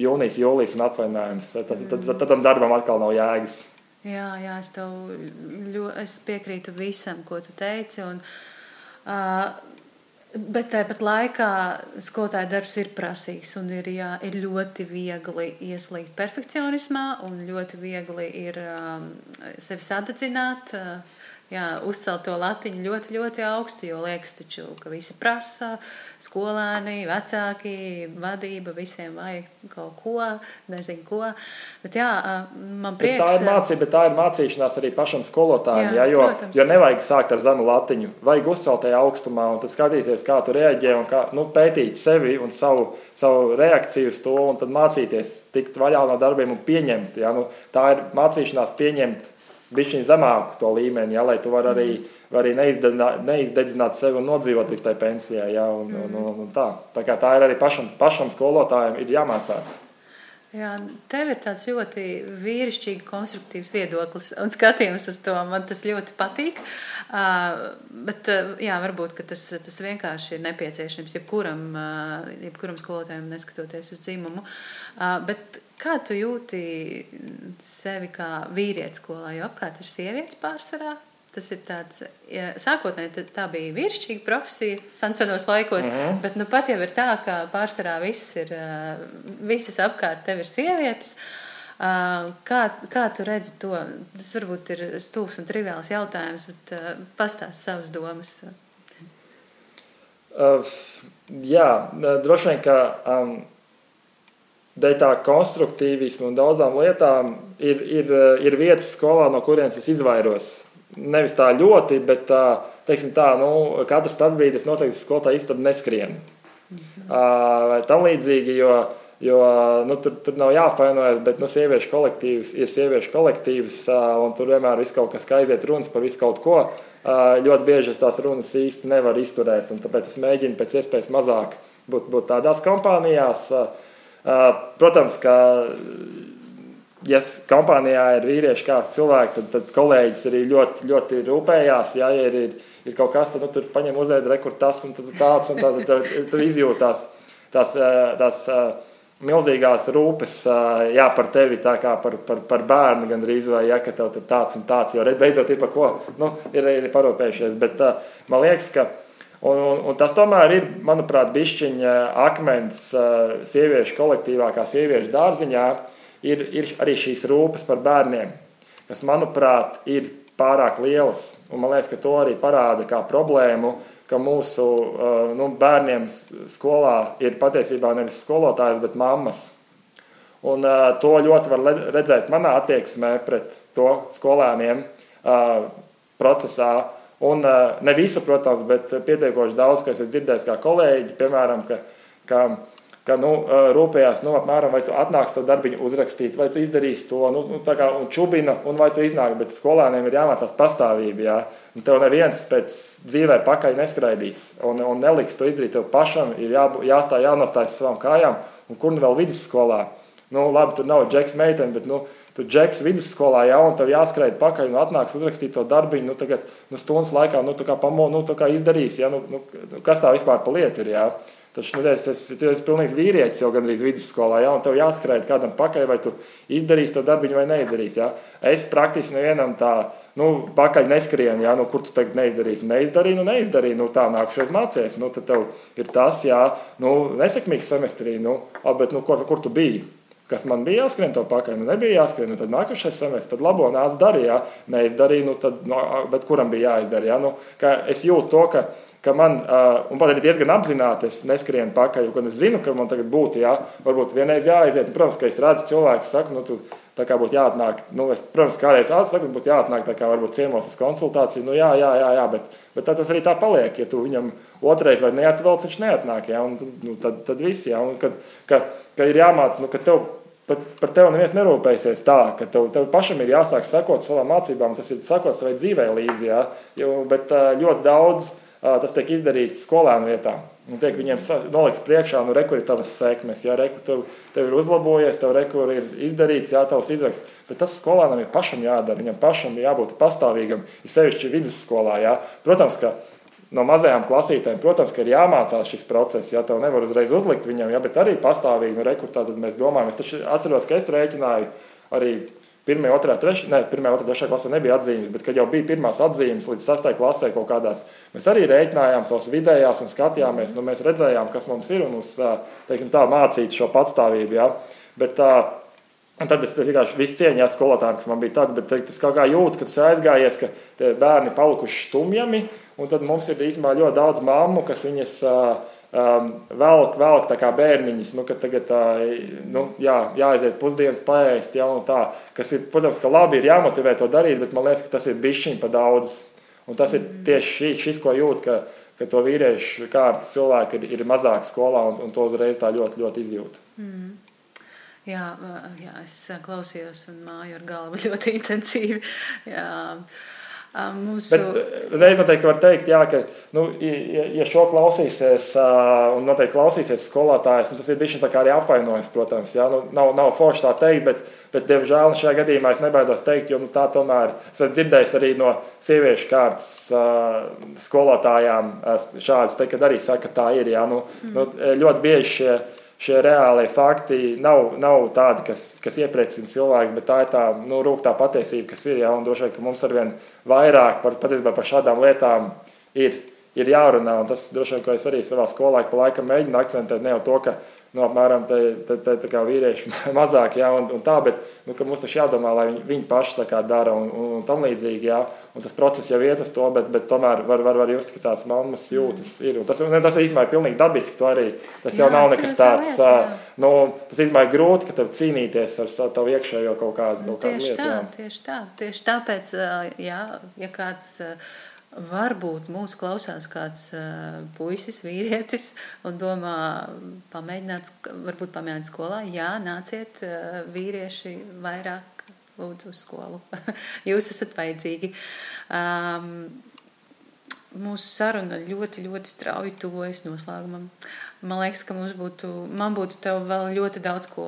jūnijas, jūlijas un atvainājums. Tad, tad, tad, tad tam darbam atkal nav jēgas. Jā, jā es, tev, ļo, es piekrītu visam, ko tu teici. Un, uh, Bet tāpat laikā skolotāja darbs ir prasīgs un ir, jā, ir ļoti viegli ieslīgt perfekcionismā un ļoti viegli ir um, sevi sadedzināt. Uh, jā, uzcelt to latiņu ļoti, ļoti augstu, jo liekas, taču, ka visi prasa, skolēni, vecāki, vadība, visiem vajag kaut ko, nezinu ko. Bet jā, man prieks. Bet tā ir mācība, bet tā ir mācīšanās arī pašam skolotājam, jā, jā, jo, protams. jo nevajag sākt ar zemu latiņu, vajag uzcelt tajā augstumā un tad skatīties, kā tu reaģē un kā, nu, pētīt sevi un savu, savu reakciju uz to un tad mācīties tikt vaļā no darbiem un pieņemt. Jā, nu, tā ir mācīšanās pieņemt bišķiņu zemāku to līmeni, ja, lai tu vari arī, var arī neizdedzināt sevi un nodzīvot līdz tai pensijai. Ja, un, mm. un, un, un tā. tā, tā ir arī pašam, pašam skolotājiem ir jāmācās. Jā, tev ir tāds ļoti vīrišķīgs, konstruktīvs viedoklis un skatījums uz to. Man tas ļoti patīk. Uh, bet, uh, jā, varbūt tas, tas vienkārši ir nepieciešams jebkuram, uh, jebkuram skolotājam, neskatoties uz dzimumu. Uh, bet Kā tu jūti sevi kā vīrietis skolā, jo apkārt ir sievietes pārsvarā? Tas ir tāds, ja, sākotnēji tā bija vīrišķīga profesija senos laikos, mm -hmm. bet nu pat jau ir tā, ka pārsvarā viss ir, visas apkārt tev ir sievietes. Kā, kā tu redzi to? Tas varbūt ir stūks un triviāls jautājums, bet pastāst savas domas. Uh, jā, droši vien, ka um, dēļ tā konstruktīvismu un daudzām lietām ir, ir, ir vietas skolā, no kurienes es izvairos. Nevis tā ļoti, bet teiksim tā, nu, katrs brīdis noteikti skolotāja istabu neskrien. Mhm. Vai tam līdzīgi, jo, jo nu, tur, tur nav jāfainojas, bet nu, sieviešu kolektīvs ir sieviešu kolektīvs, un tur vienmēr ir kaut kas, kā aiziet runas par visu kaut ko. ļoti bieži es tās runas īsti nevaru izturēt. Tāpēc es mēģinu pēc iespējas mazāk būt, būt tādās kompānijās. Protams, ka ja kompānijā ir vīrieši kā cilvēki, tad, tad kolēģis arī ļoti, ļoti rūpējās. Ja ir, ir, ir kaut kas, tad nu, tur paņem uzēdu rekurtas un tāds, un tad, tad, tad, tad izjūtās tās, tās milzīgās rūpes jā, par tevi, kā par, par, par bērnu gandrīz, vai ja, ka tev tur tāds un tāds, jo beidzot ir par ko, nu, ir, ir parūpējušies. Bet man liekas, ka Un, un, un tas tomēr ir, manuprāt, bišķiņa akmens sieviešu kolektīvā, kā sieviešu dārziņā, ir, ir arī šīs rūpes par bērniem, kas, manuprāt, ir pārāk lielas. Un man liekas, ka to arī parāda kā problēmu, ka mūsu uh, nu, bērniem skolā ir patiesībā nevis skolotājs, bet mammas. Un, uh, to ļoti var redzēt manā attieksmē pret to skolēniem uh, procesā. Un uh, ne visu, protams, bet pietiekoši daudz, ko es esmu dzirdējis kā kolēģi, piemēram, ka, ka ka nu, rūpējās, nu, apmēram, vai tu atnāksi to darbiņu uzrakstīt, vai tu izdarīsi to, nu, nu kā un čubina, un vai tu iznāk, bet skolēniem ir jāmācās pastāvība, jā. Un tev neviens pēc dzīvē pakaļ neskraidīs, un, un neliks to izdarīt tev pašam, ir jā, jāstāj, jānostājas savām kājām, un kur nu vēl vidusskolā. Nu, labi, tur nav džeks meitene, bet, nu, tu džeks vidusskolā jau, un tev jāskraid pakaļ, un atnāks uzrakstīt to darbiņu, nu, tagad, nu, stundas laikā, nu, pamo, nu, izdarīs, jā, nu, nu, kas tā vispār pa lietu ir, jā. Taču, nu, es, es, tu esi pilnīgs vīrietis jau gandrīz vidusskolā, ja, un tev jāskrēja kādam pakaļ, vai tu izdarīsi to darbiņu vai neizdarīsi. Ja. Es praktiski nevienam tā, nu, pakaļ neskrienu, ja, nu, kur tu tagad neizdarīsi. Neizdarīji, nu, neizdarīji, nu, tā nākušais mācies. Nu, tad tev ir tas, jā, nu, nesekmīgs semestrī, nu, bet, nu, kur, kur tu biji? Kas man bija jāskrien to pakaļ, nu nebija jāskrien. Nu, tad nākamais semestris, tad labo nāc darīja. Neizdarīja, nu, tad, nu, bet kuram bija jāizdara? Ja? Nu, es jūtu to, ka ka man, un pat arī diezgan apzināti, es neskrienu pakaļ, kad es zinu, ka man tagad būtu, jā, varbūt vienreiz jāaiziet. Un, protams, ka es redzu cilvēku, saku, nu, tu tā kā būtu jāatnāk, nu, es, protams, kādreiz atsaku, būtu jāatnāk tā kā varbūt ciemos uz konsultāciju, nu, jā, jā, jā, jā bet, bet tā tas arī tā paliek, ja tu viņam otrais vai neatvelc, viņš neatnāk, jā, un nu, tad, tad viss, jā, un kad, ka, ka ir jāmāc, nu, ka tev pat par tevi neviens nerūpēsies tā, ka tev, tev pašam ir jāsāk sekot savām mācībām, tas ir sekot savai dzīvē līdzi, jā, jo, bet ļoti daudz tas tiek izdarīts skolēnu vietā. Un tiek viņiem nolikts priekšā, nu, rekur ir tavas sekmes, ja rekur tev, tev ir uzlabojies, tev rekur ir izdarīts, jā, tavs izraksts. Bet tas skolēnam ir pašam jādara, viņam pašam ir jābūt pastāvīgam, ir sevišķi vidusskolā. Jā. Protams, ka no mazajām klasītēm, protams, ka ir jāmācās šis process, ja tev nevar uzreiz uzlikt viņam, ja, bet arī pastāvīgi, nu, rekur tātad mēs domājam, es taču atceros, ka es rēķināju arī Pirmā, otrā, trešā, ne, pirmā, otrā, trešā klasē nebija atzīmes, bet, kad jau bija pirmās atzīmes līdz sastajai klasē kaut kādās, mēs arī rēķinājām savus vidējās un skatījāmies, nu, mēs redzējām, kas mums ir un mums, teiksim tā, mācīt šo patstāvību, ja? bet Un tad es vienkārši visu cieņu skolotājiem, kas man bija tad, bet es kaut kā jūtu, ka tas aizgājies, ka tie bērni palikuši stumjami, un tad mums ir īstenībā ļoti daudz mammu, kas viņas uh, um, velk, velk tā kā bērniņus, nu, ka tagad tā, nu, jā, jāaiziet pusdienas paēst, ja, un tā, kas ir, protams, ka labi ir jāmotivē to darīt, bet man liekas, ka tas ir bišķiņ pa daudz. Un tas ir tieši šī, šis, ko jūt, ka, ka to vīriešu kārtas cilvēki ir, ir mazāk skolā un, un to uzreiz tā ļoti, ļoti izjūt. Mm. Jā, jā, es klausījos un māju ar galvu <laughs> ļoti intensīvi. Jā. Mūsu... Bet reiz noteikti var teikt, jā, ka, nu, ja, ja šo klausīsies, un noteikti klausīsies skolotājs, tas ir bijis arī apvainojums, protams, jā, nu, nav, nav forši tā teikt, bet, bet diemžēl šajā gadījumā es nebaidos teikt, jo nu, tā tomēr, es esmu dzirdējis arī no sieviešu kārtas skolotājām šādas, te, kad arī saka, tā ir, jā, nu, mm. nu, ļoti bieži šie šie reālie fakti nav, nav tādi, kas, kas iepriecina cilvēkus, bet tā ir tā nu, rūktā patiesība, kas ir. Ja, droši vien, ka mums arvien vairāk par, patiesībā, par šādām lietām ir, ir jārunā. Un tas droši vien, ko es arī savā skolā pa laikam mēģinu akcentēt, ne jau to, ka nu, apmēram te, te, te, te kā vīrieši <laughs> mazāk, jā, un, un tā, bet nu, mums taču jādomā, lai viņi, viņi paši tā kā dara un, un, un tam līdzīgi, jā, un tas process jau iet uz to, bet, bet tomēr var, var, var just, ka tās mammas jūtas ir, un tas, un tas īstenībā ir pilnīgi dabiski, to arī, tas jau jā, nav nekas tāds, lieta, nu, tas īstenībā ir grūti, ka tev cīnīties ar tavu iekšējo kaut kādu, nu, kaut kādu lietu. Tā, jā. Tieši tā, tieši tāpēc, jā, ja kāds Varbūt mūsu klausās kāds uh, puisis, vīrietis, un domā, pamēģināt, varbūt pamēģināt skolā. Jā, nāciet, uh, vīrieši, vairāk lūdzu uz skolu. <laughs> Jūs esat vajadzīgi. Um, mūsu saruna ļoti, ļoti strauji tuvojas noslēgumam. Man liekas, ka mums būtu, man būtu tev vēl ļoti daudz ko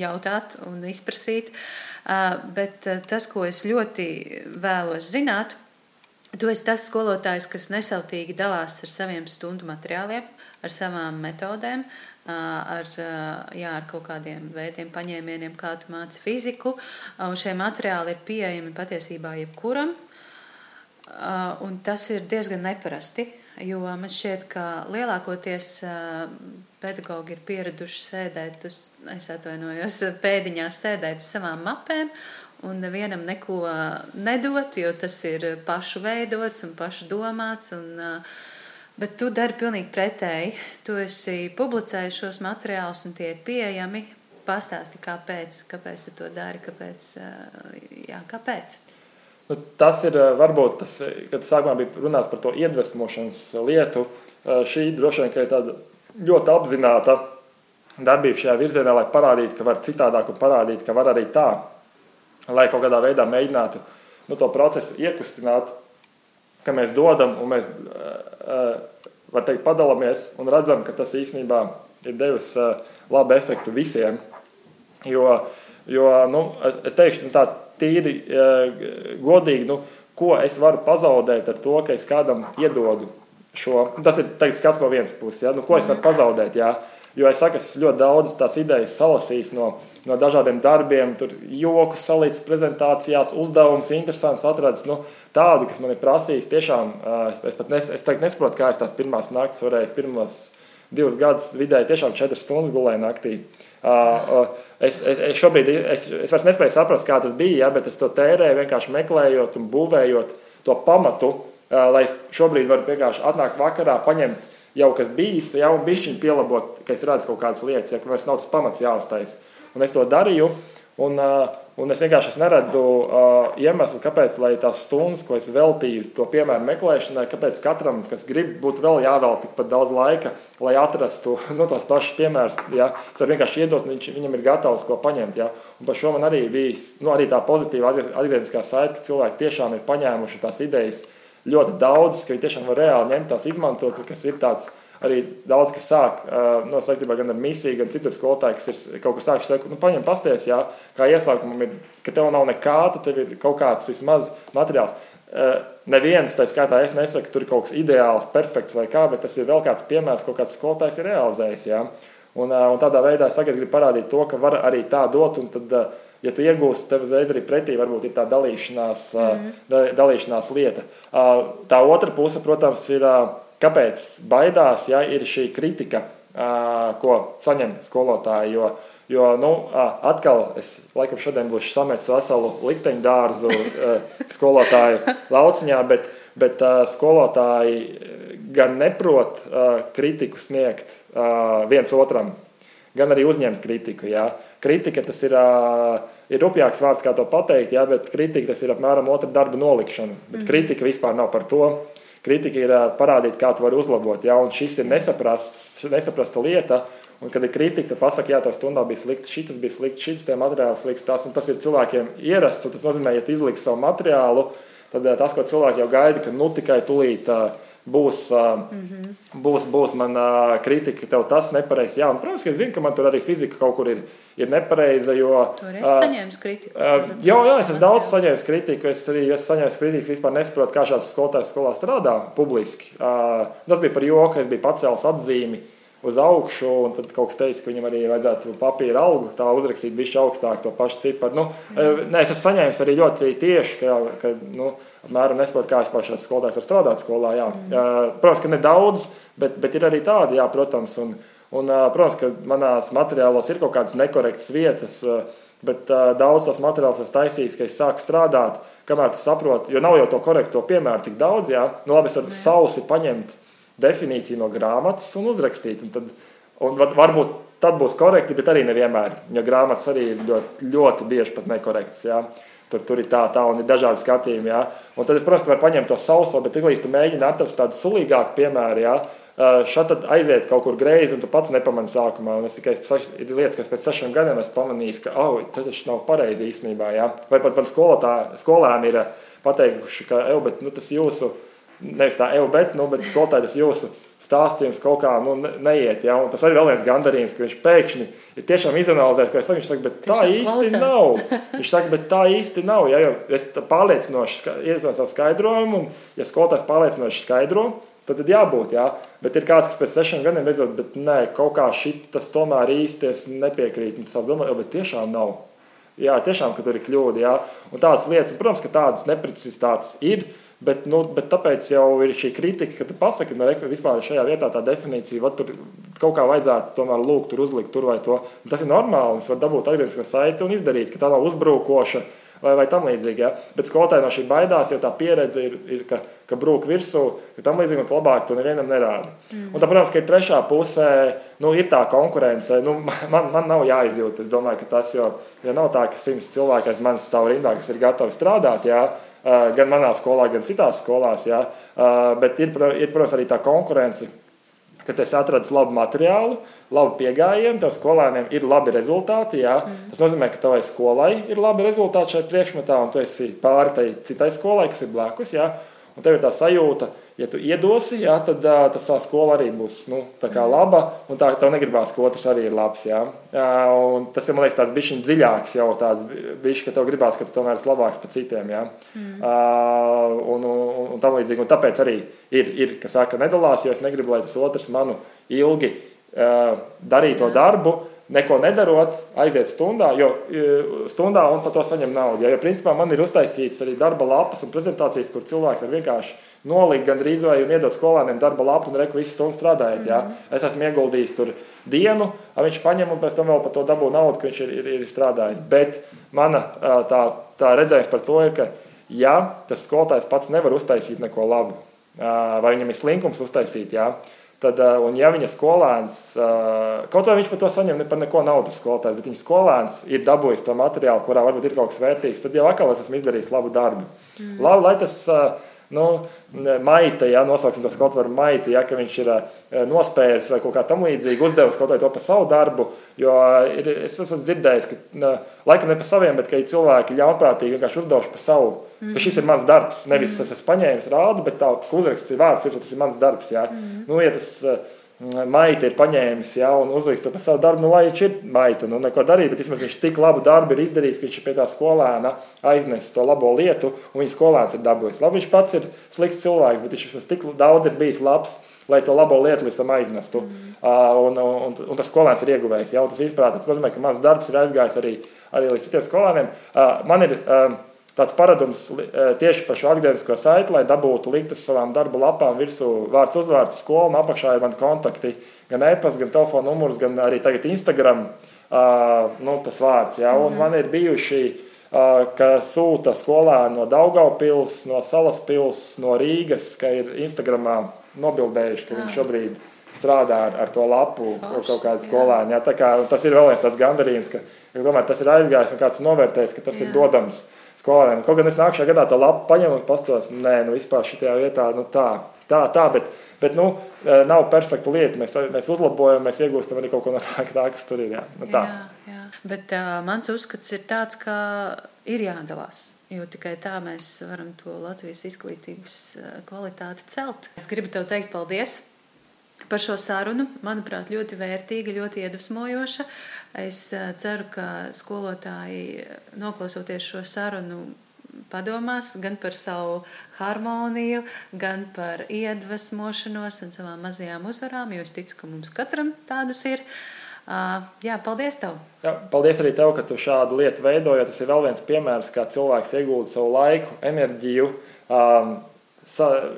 jautāt un izprasīt. Bet tas, ko es ļoti vēlos zināt, tu esi tas skolotājs, kas nesautīgi dalās ar saviem stundu materiāliem, ar savām metodēm, ar, jā, ar kaut kādiem veidiem, paņēmieniem, kā tu māci fiziku. Un šie materiāli ir pieejami patiesībā jebkuram. Un tas ir diezgan neparasti. Jo man šķiet, ka lielākoties pedagogi ir pieraduši sēdēt, uz, es atvainojos, pēdiņās sēdēt uz savām mapēm un nevienam neko nedot, jo tas ir pašu veidots un pašu domāts. Un, bet tu dari pilnīgi pretēji. Tu esi publicējis šos materiālus un tie ir pieejami. Pastāsti, kāpēc, kāpēc tu to dari, kāpēc. Jā, kāpēc? Nu, tas ir eh, varbūt tas, eh, kad sākumā bija runāts par to iedvesmošanas lietu. Eh, šī droši vien ir tāda ļoti apzināta darbība šajā virzienā, lai parādītu, ka var citādāk un parādīt, ka var arī tā, lai kaut kādā veidā mēģinātu nu, to procesu iekustināt, ka mēs dodam un mēs teikt, padalāmies un redzam, ka tas īstenībā ir devis labu efektu visiem. Jo, jo nu, es teikšu, nu, tā tīri godīgi, nu, ko es varu pazaudēt ar to, ka es kādam iedodu šo. Tas ir teikt, skats no vienas puses, ja? nu, ko es varu pazaudēt. Ja? Jo es saku, es ļoti daudz tās idejas salasījis no, no dažādiem darbiem, tur joku salīdz prezentācijās, uzdevumus, interesants atradis. Nu, tādu, kas man ir prasījis, tiešām es pat nes, es nesaprotu, kā es tās pirmās naktis varēju, pirmos divus gadus vidēji tiešām četras stundas gulēju naktī. Es, es, es šobrīd es, es vairs nespēju saprast, kā tas bija, ja, bet es to tērēju vienkārši meklējot un būvējot to pamatu, lai es šobrīd varu vienkārši atnākt vakarā, paņemt jau kas bijis, jau un bišķiņu pielabot, ka es redzu kaut kādas lietas, ja, ka vairs nav tas pamats jāuztais. Un es to darīju, un uh, Un es vienkārši es neredzu uh, iemeslu, kāpēc tās stundas, ko es veltīju to piemēru meklēšanai, kāpēc katram, kas grib, būtu vēl jāvēl tikpat daudz laika, lai atrastu <laughs> nu, tos pašus piemērus. Ja? Es varu vienkārši iedot, viņš, viņam ir gatavs ko paņemt. Ja? Un par šo man arī bija nu, arī tā pozitīva atgriezniskā saite, ka cilvēki tiešām ir paņēmuši tās idejas ļoti daudz, ka viņi tiešām var reāli ņemt tās izmantot, kas ir tāds arī daudz kas sāk no saistībā gan ar misiju, gan citur skolotāji, kas ir kaut kas sākuši teikt, nu, paņem pasties, jā, kā iesākumam ir, ka tev nav nekā, tad tev ir kaut kāds vismaz materiāls. Neviens, tā skaitā, es nesaku, tur ir kaut kas ideāls, perfekts vai kā, bet tas ir vēl kāds piemērs, ko kāds skolotājs ir realizējis, jā. Un, un tādā veidā es tagad gribu parādīt to, ka var arī tā dot, un tad, ja tu iegūsi, tev uzreiz arī pretī varbūt ir tā dalīšanās, mm. dalīšanās lieta. Tā otra puse, protams, ir kāpēc baidās, ja ir šī kritika, ko saņem skolotāji. Jo, jo nu, atkal es laikam šodien būšu sametis veselu likteņu dārzu skolotāju lauciņā, bet, bet skolotāji gan neprot kritiku sniegt viens otram, gan arī uzņemt kritiku. Jā. Kritika tas ir, ir rupjāks vārds, kā to pateikt, jā, bet kritika tas ir apmēram otra darba nolikšana. Bet mm. kritika vispār nav par to kritika ir parādīt, kā tu vari uzlabot. Ja? Un šis ir nesaprasta lieta. Un, kad ir kritika, tad pasakā, jā, tā stundā bija slikta, šis bija slikts, šis materiāls slikts. Tas, tas ir cilvēkiem ierasts. Tas nozīmē, ja tu izliksi savu materiālu, tad tas, ko cilvēki jau gaida, ka nu tikai tulīt. Uh, būs, mm -hmm. būs, būs man kritika, ka tev tas nepareizi. Jā, un, protams, es zinu, ka man tur arī fizika kaut kur ir, ir nepareiza. Jo, tur es saņēmu kritiku. Jā, jā, es esmu daudz saņēmis kritiku. Es arī esmu saņēmis kritiku, vispār nesaprotu, kā šāds skolotājs skolā strādā publiski. Tas bija par joku, es biju pacēlis atzīmi uz augšu, un tad kaut kas teica, ka viņam arī vajadzētu papīra algu, tā uzrakstīt bišķi augstāk to pašu ciparu. Nu, nē, es esmu saņēmis arī ļoti tieši, ka, ka nu, apmēram nesaprotu, kā vispār šis skolotājs var strādāt skolā. Jā. Mm. Protams, ka ne daudz, bet, bet ir arī tādi, jā, protams. Un, un, protams, ka manās materiālos ir kaut kādas nekorektas vietas, bet daudz tos materiālus esmu taisījis, ka es sāku strādāt, kamēr tu saproti, jo nav jau to korekto piemēru tik daudz. Jā. Nu, labi, es varu sausi paņemt definīciju no grāmatas un uzrakstīt. Un tad, un varbūt tad būs korekti, bet arī nevienmēr, jo grāmatas arī ir ļoti, ļoti bieži pat nekorektas. Jā. Tur, tur ir tā, tā un ir dažādi skatījumi. Jā. Un tad es, protams, varu paņemt to sauso, bet tiklīdz tu mēģini atrast tādu sulīgāku piemēru, jā, šeit aiziet kaut kur greizi, un tu pats nepamani sākumā. Un es tikai ir lietas, kas pēc sešiem gadiem esmu pamanījis, ka oh, tas nav pareizi īstenībā. Jā. Vai pat man skolēni ir pateikuši, ka, bet nu, tas jūsu nevis tā, evo, bet, nu, bet skolotāji tas jūsu stāstījums kaut kā nu, neiet. Ja? Un tas arī vēl viens gandarījums, ka viņš pēkšņi ir tiešām izanalizējis, ka viņš saka, bet tā tiešām īsti klausās. nav. <laughs> Viņš saka, bet tā īsti nav. Ja? Jo es pārliecinoši iedod savu skaidrojumu, un ja skolotājs pārliecinoši skaidro, tad ir jābūt. Jā. Bet ir kāds, kas pēc sešiem gadiem beidzot, bet nē, kaut kā šis tomēr īsti nepiekrīt. Tas domāju, bet tiešām nav. Jā, tiešām, ka tur ir kļūda. Jā. Un tādas lietas, protams, ka tādas neprecizitātes ir. Bet, nu, bet tāpēc jau ir šī kritika, ka tu pasaki, ka nu, vispār šajā vietā tā definīcija, va, tur kaut kā vajadzētu tomēr lūgt, tur uzlikt tur vai to. Tas ir normāli, un es varu dabūt atgrieznisko saiti un izdarīt, ka tā nav uzbrukoša vai, vai tam līdzīgi. Ja? Bet skolotāji no šī baidās, jo tā pieredze ir, ir ka, ka brūk virsū, ka tam līdzīgi un labāk to nevienam nerāda. Mm. Un tā, protams, ka ir trešā pusē, nu, ir tā konkurence. Nu, <laughs> man, man nav jāizjūt, es domāju, ka tas, jo, jo nav tā, ka simts cilvēki aiz manis stāv rindā, kas ir gatavi strādāt. Ja? Gan manā skolā, gan citās skolās. Jā. Bet ir, ir, protams, arī tā konkurence, kad es atradu labu materiālu, labu pieejamību, tev skolēniem ir labi rezultāti. Jā. Mm. Tas nozīmē, ka tavai skolai ir labi rezultāti šajā priekšmetā, un tu esi pāri tai citai skolai, kas ir blakus. Jā. Un tev ir tā sajūta, ka ja tu iedosi, jā, tad uh, tas tā skola arī būs nu, laba. Un tā tev negribās, ka otrs arī ir labs. Jā. Uh, tas ir liekas, tāds bišķiņ dziļāks, jau tāds bišķiņ, ka tev gribās, ka tu tomēr esi labāks par citiem. Jā. Mm. Uh, un, un, un tam līdzīgi. Un tāpēc arī ir, ir kas saka, nedalās, jo es negribu, lai tas otrs manu ilgi uh, darītu to darbu neko nedarot, aiziet stundā, jo stundā un par to saņem naudu. Ja, jo principā man ir uztaisīts arī darba lapas un prezentācijas, kur cilvēks var vienkārši nolikt gandrīz vai iedot skolēniem darba lapu un reku visu stundu strādājot. Mm -hmm. Es esmu ieguldījis tur dienu, viņš paņem un pēc tam vēl par to dabū naudu, ka viņš ir, ir, ir strādājis. Bet mana tā, tā redzējums par to ir, ka ja tas skolotājs pats nevar uztaisīt neko labu, vai viņam ir slinkums uztaisīt, jā, Tad, un ja viņa skolēns, kaut vai viņš par to saņem ne par neko naudas skolotājs, bet viņa skolēns ir dabūjis to materiālu, kurā varbūt ir kaut kas vērtīgs, tad jau atkal es esmu izdarījis labu darbu. Mm. Labi, lai tas nu, maita, ja nosauksim to kaut par maitu, ja viņš ir nospēris vai kaut kā tam līdzīga, uzdevis kaut vai to par savu darbu. Jo ir, es esmu dzirdējis, ka, laikam ne par saviem, bet ka cilvēki ļaunprātīgi vienkārši uzdevuši par savu. Mm -hmm. Šis ir mans darbs. Nevis mm -hmm. es esmu paņēmis rādu, bet tā uzraksts ir vārds, ir, tas ir mans darbs. Ja. Mm -hmm. nu, ja tas, maita ir paņēmis ja, un uzliks to par savu darbu, nu, lai viņš ir maita, nu, neko darīt, bet vismaz viņš tik labu darbu ir izdarījis, ka viņš pie tā skolēna aiznes to labo lietu, un viņa skolēns ir dabūjis. Labi, viņš pats ir slikts cilvēks, bet viņš vismaz tik daudz ir bijis labs, lai to labo lietu līdz tam aiznestu. Mm. Uh, un, un, un tas skolēns ir ieguvējis. Jau tas izprāt, tas nozīmē, ka mans darbs ir aizgājis arī, arī līdz citiem skolēniem. Uh, man ir, uh, tāds paradums e, tieši par šo atgrieznisko saiti, lai dabūtu likt uz savām darba lapām virsū vārds, uzvārds, skola, un apakšā ir mani kontakti, gan e-pasta, gan telefona numurs, gan arī tagad Instagram uh, nu, tas vārds. Ja? Un mm -hmm. man ir bijuši, uh, ka sūta skolēni no Daugaupils, no Salaspils, no Rīgas, ka ir Instagramā nobildējuši, ka viņi šobrīd strādā ar, ar to lapu Forš, kaut kādu skolēnu. Ja? Kā, tas ir vēl viens tāds gandarījums, ka, ka tomēr tas ir aizgājis un kāds novērtējis, ka tas jā. ir dodams skolēniem. Kaut gan es nākamajā gadā to lapu paņemu un pastos, nē, nu vispār šajā vietā, nu tā, tā, tā, bet, bet nu, e, nav perfekta lieta. Mēs, mēs uzlabojam, mēs iegūstam arī kaut ko no tā, tā kas tur ir. Jā, nu, tā. jā, jā. Bet uh, mans uzskats ir tāds, ka ir jādalās. Jo tikai tā mēs varam to Latvijas izglītības kvalitāti celt. Es gribu tev teikt paldies par šo sarunu. Manuprāt, ļoti vērtīga, ļoti iedvesmojoša. Es ceru, ka skolotāji, noklausoties šo sarunu, padomās gan par savu harmoniju, gan par iedvesmošanos un savām mazajām uzvarām, jo es ticu, ka mums katram tādas ir. Jā, paldies tev! Jā, paldies arī tev, ka tu šādu lietu veidoji. Tas ir vēl viens piemērs, kā cilvēks iegūda savu laiku, enerģiju. Um,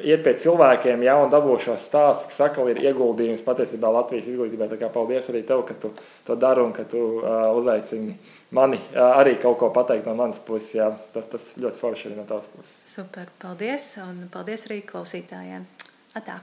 iet pie cilvēkiem, ja un dabū šos stāstus, kas atkal ir ieguldījums patiesībā Latvijas izglītībā. Tā kā paldies arī tev, ka tu to dari un ka tu uh, uzaicini mani uh, arī kaut ko pateikt no manas puses. Jā. Tas, tas ļoti forši arī no tavas puses. Super, paldies un paldies arī klausītājiem. Atā!